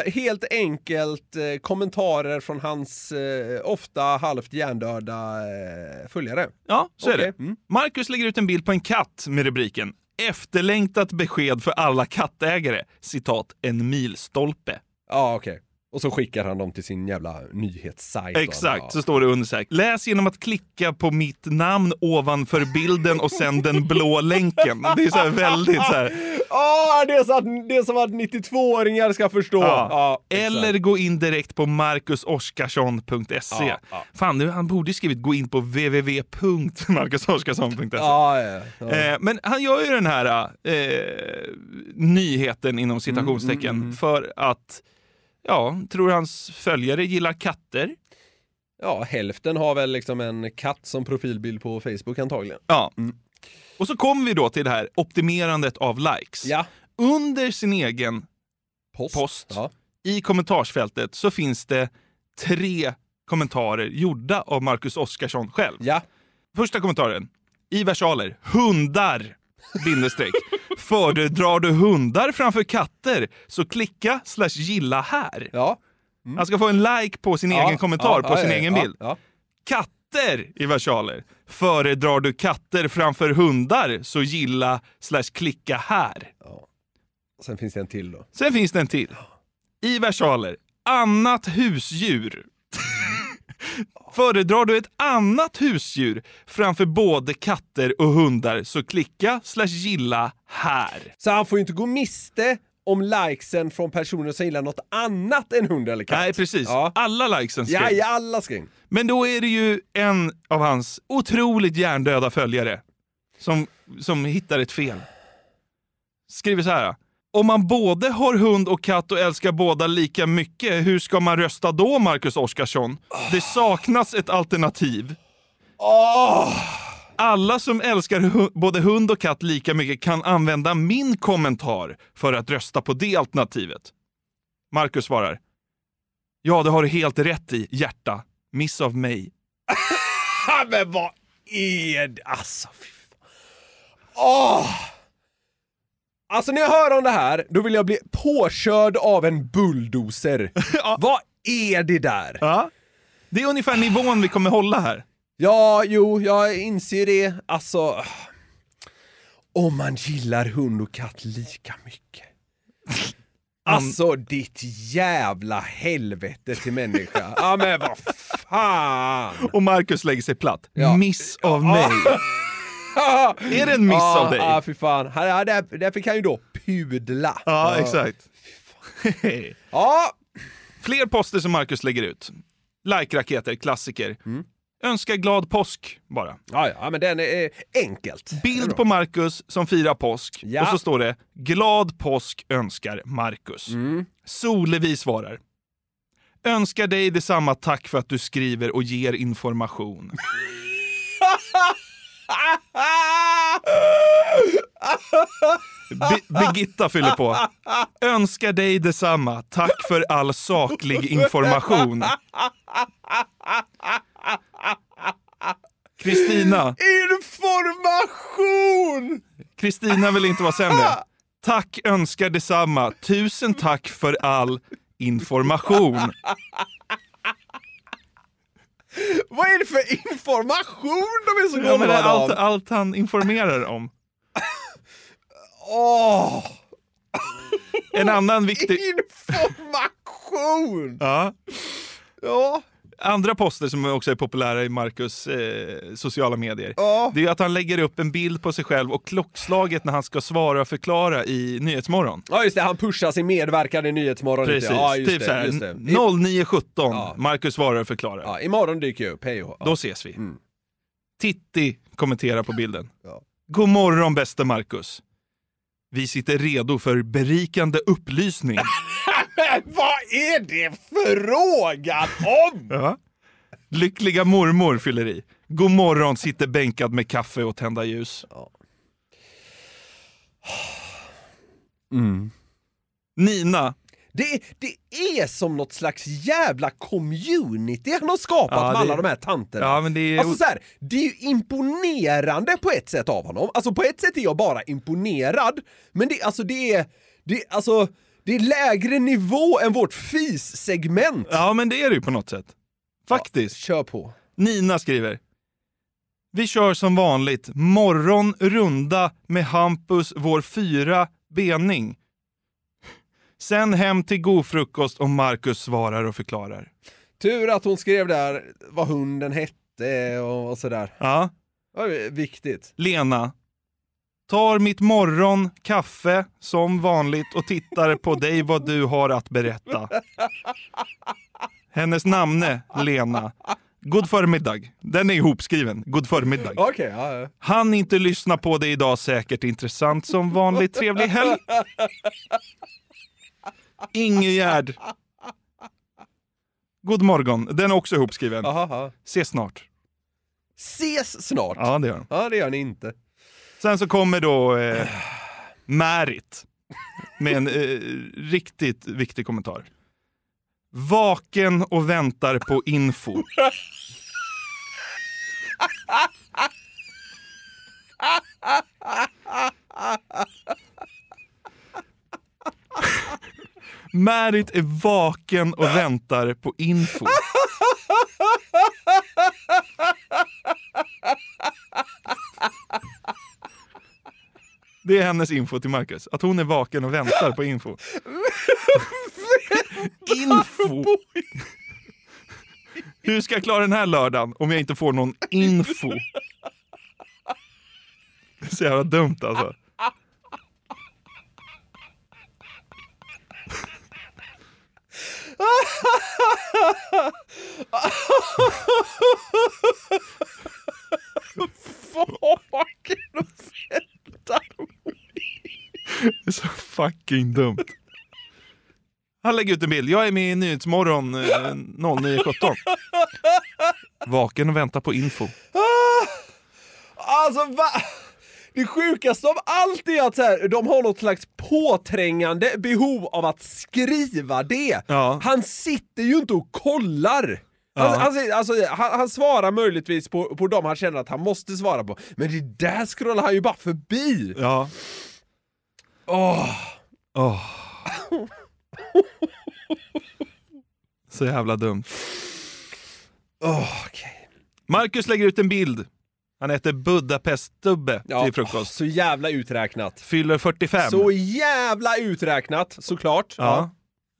eh, helt enkelt eh, kommentarer från hans eh, ofta halvt hjärndöda eh, följare. Ja, så är Okej. det. Marcus lägger ut en bild på en katt med rubriken “Efterlängtat besked för alla kattägare”. Citat, en milstolpe. Ja, okej. Och så skickar han dem till sin jävla nyhetssajt. Exakt, så står det under. Läs genom att klicka på mitt namn ovanför bilden och sen den blå länken. Det är så väldigt så här. [LAUGHS] Åh, det, är så att, det är som att 92-åringar ska förstå. Ja. exakt. Eller gå in direkt på marcusoskarsson.se. Ja, ja. Fan, nu, han borde skrivit gå in på www.marcusoskarsson.se. Ja, ja, ja. Eh, men han gör ju den här eh, nyheten inom citationstecken Mm, för att, ja, tror hans följare gillar katter. Ja, hälften har väl liksom en katt som profilbild på Facebook antagligen. Ja. Och så kommer vi då till det här optimerandet av likes. Ja. Under sin egen Post. post Ja. i kommentarsfältet så finns det tre kommentarer gjorda av Marcus Oskarsson själv. Ja. Första kommentaren, i versaler, hundar, bindestreck. [LAUGHS] Föredrar du hundar framför katter så klicka slash gilla här. Ja. Han ska få en like på sin Ja, egen kommentar ja, på sin egen bild. Katter i versaler. Föredrar du katter framför hundar så gilla slash klicka här. Sen finns det en till då. Sen finns det en till. I versaler. Annat husdjur. Föredrar du ett annat husdjur framför både katter och hundar så klicka slash gilla här. Så han får ju inte gå miste om likesen från personer som gillar något annat än hund eller katt. Nej, precis. Alla likesen ska Ja, ja, alla ska in. Men då är det ju en av hans otroligt hjärndöda följare som, som hittar ett fel. Skriver så här. Om man både har hund och katt och älskar båda lika mycket, hur ska man rösta då, Marcus Oskarsson? Det saknas ett alternativ. Alla som älskar hu- både hund och katt lika mycket kan använda min kommentar för att rösta på det alternativet. Marcus svarar. Ja, det har du helt rätt i, hjärta. Miss av mig. [LAUGHS] Men vad är det? Alltså, fy fan. Åh! Alltså när jag hör om det här, då vill jag bli påkörd av en bulldozer. [LAUGHS] Vad är det där? Ja. Det är ungefär nivån vi kommer hålla här. Ja, jo, jag inser det. Alltså, om man gillar hund och katt lika mycket. [LAUGHS] Alltså ditt jävla helvete till människa. Ja men vad fan! Och Marcus lägger sig platt. Ja. Miss av mig. [LAUGHS] [LAUGHS] Är det en miss ja, av dig? Ja, fy fan. Han- Ja, där, därför kan ju då pudla. Ja, exakt. ja. Fler poster som Marcus lägger ut. Like-raketer, klassiker. Önskar glad påsk bara. Mm. Ja, ja, men den är enkelt. Bild på Marcus som firar påsk. Ja. Och så står det “Glad påsk önskar Marcus”. Mm. Solevi svarar. Önskar dig detsamma tack för att du skriver och ger information. [LAUGHS] Bi- Birgitta fyller på. Önskar dig detsamma. Tack för all saklig information. Kristina. Information! Kristina vill inte vara sämre. Tack önskar detsamma. Tusen tack för all information. Vad är det för information de är så Ja, är glada allt, av? allt han informerar om. Åh! En annan viktig... Information! Ja. Ja. Andra poster som också är populära i Marcus eh, sociala medier. Ja. Det är att han lägger upp en bild på sig själv och klockslaget när han ska svara och förklara i Nyhetsmorgon. Ja just det, han pushar sin medverkan i Nyhetsmorgon Precis, lite. Ja, just typ såhär just det. 09.17, Marcus svarar och förklarar. Ja, imorgon dyker jag upp, hej hå. Då ses vi. Mm. Titti kommenterar på bilden. Ja. God morgon bäste Marcus. Vi sitter redo för berikande upplysning. [LAUGHS] Vad är det frågan om? [LAUGHS] ja. Lyckliga mormor fyller i. God morgon, sitter bänkad med kaffe och tända ljus. Mm. Nina. Det, det är som något slags jävla community han har skapat Ja, med det- alla de här tanterna. Ja, men det är- Alltså så här, det är ju imponerande på ett sätt av honom. Alltså på ett sätt är jag bara imponerad, men det, alltså, det är, det, alltså, det är lägre nivå än vårt fis-segment. Ja, men det är det ju på något sätt. Faktiskt. kör på. Nina skriver. Vi kör som vanligt morgon runda med Hampus, vår fyra bening. Sen hem till god frukost och Marcus svarar och förklarar. Tur att hon skrev där vad hunden hette och, och sådär. Ja. Det var viktigt. Lena. Tar mitt morgon, kaffe, som vanligt och tittar på dig vad du har att berätta. Hennes namne, Lena. God förmiddag. Den är ihopskriven. God förmiddag. Okej, ja, ja. Han inte lyssna på dig idag, säkert intressant som vanligt. Trevlig helg. Ingegärd. God morgon. Den är också ihopskriven. Aha, aha. Ses snart. Ses snart. Ja, det gör han. Ja, det gör ni inte. Sen så kommer då eh, Märit med en eh, riktigt viktig kommentar. Vaken och väntar på info. [LAUGHS] Märit är vaken och väntar på info. Det är hennes info till Marcus. Att hon är vaken och väntar på info. info! Hur ska jag klara den här lördagen om jag inte får någon info? Det är så jävla dumt alltså. Vaken och fältarmé. Det är så fucking dumt. Han lägger ut en bild. Jag är med i Nyhetsmorgon eh, 09.17. Vaken och väntar på info. Alltså va? Det sjukaste av allt är att här, de har något slags påträngande behov av att skriva det. Ja. Han sitter ju inte och kollar. Han, Ja. han, alltså, han, han svarar möjligtvis på, på dem han känner att han måste svara på, men det där scrollar han ju bara förbi. Ja. Åh. Åh. Så jävla dumt. Åh, okej. Marcus lägger ut en bild. Han äter Budapeststubbe Ja, till frukost. Så jävla uträknat. Fyller 45. Så jävla uträknat, såklart. Ja.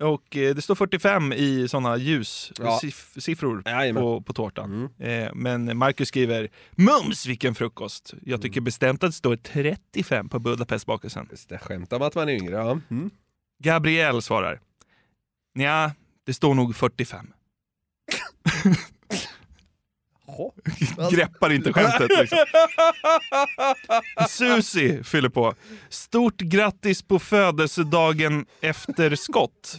Och eh, det står 45 i såna ljussiffror Ja. på, på tårtan. Eh, men Marcus skriver Mums vilken frukost! Jag tycker bestämt att det står 35 på Budapestbakelsen. Just det, skämt om att man är yngre. Ja. Mm. Gabriel svarar Nja, det står nog 45. [LAUGHS] [LAUGHS] Greppar inte skämtet liksom. Susi fyller på. Stort grattis på födelsedagen efter skott.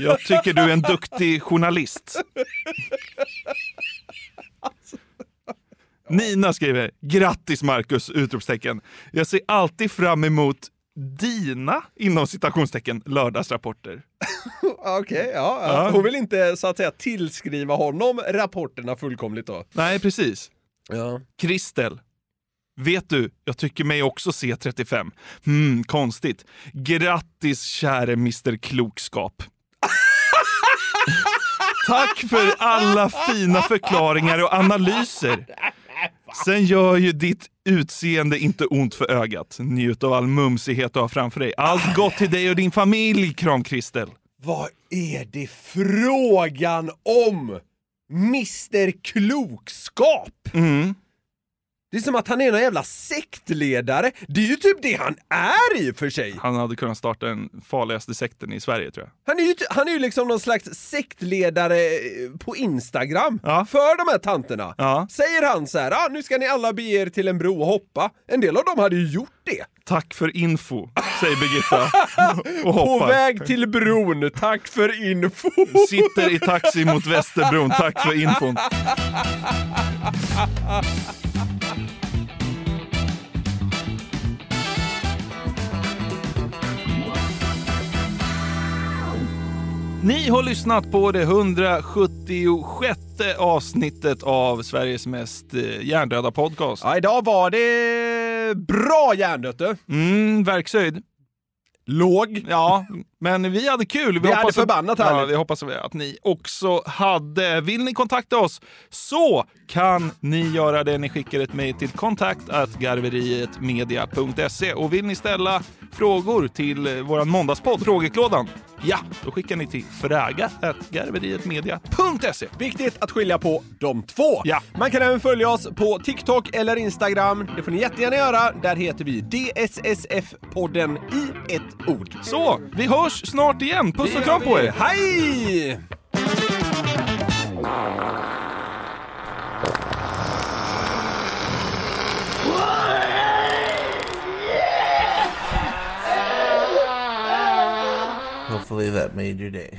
Jag tycker du är en duktig journalist. Nina skriver grattis Marcus! Utropstecken. Jag ser alltid fram emot dina inom citationstecken lördagsrapporter. [LAUGHS] Okej, ja, ja. Ja. Hon vill inte så att säga tillskriva honom rapporterna fullkomligt då. Nej, precis. Ja. Kristel. Vet du, jag tycker mig också se 35. Hmm, konstigt. Grattis käre Mr Klokskap. [LAUGHS] Tack för alla fina förklaringar och analyser. [LAUGHS] Sen gör ju ditt utseende inte ont för ögat. Njut av all mumsighet du har framför dig. Allt gott till dig och din familj, kram Kristel. Vad är det frågan om? Mr Klokskap? Mm. Det är som att han är någon jävla sektledare. Det är ju typ det han är i och för sig. Han hade kunnat starta den farligaste sekten i Sverige tror jag. Han är ju, han är ju liksom någon slags sektledare eh, på Instagram för de här tanterna. Ja. Säger han så här, ah, nu ska ni alla bege er till en bro och hoppa. En del av dem hade ju gjort det. Tack för info, säger Birgitta. [LAUGHS] Och På hoppar. väg till bron, tack för info. Sitter i taxi mot Västerbron, tack för infon. [LAUGHS] Ni har lyssnat på det 176 avsnittet av Sveriges mest eh, hjärndöda podcast. Ja, idag var det bra hjärndött du. Mm, verkshöjd. Låg. Ja, men vi hade kul. Vi hade hoppas att- förbannat ja, härligt. Vi hoppas att ni också hade. Vill ni kontakta oss så kan ni göra det. Ni skickar ett mejl till kontakt garverietmedia.se och vill ni ställa frågor till våran måndagspodd, Frågeklådan, ja, då skickar ni till fraga.garverietmedia.se. Viktigt att skilja på de två. Ja. Man kan även följa oss på TikTok eller Instagram. Det får ni jättegärna göra. Där heter vi DSSF-podden i ett ord. Så, vi hörs snart igen. Puss och kram på er. Hej! Hopefully that made your day.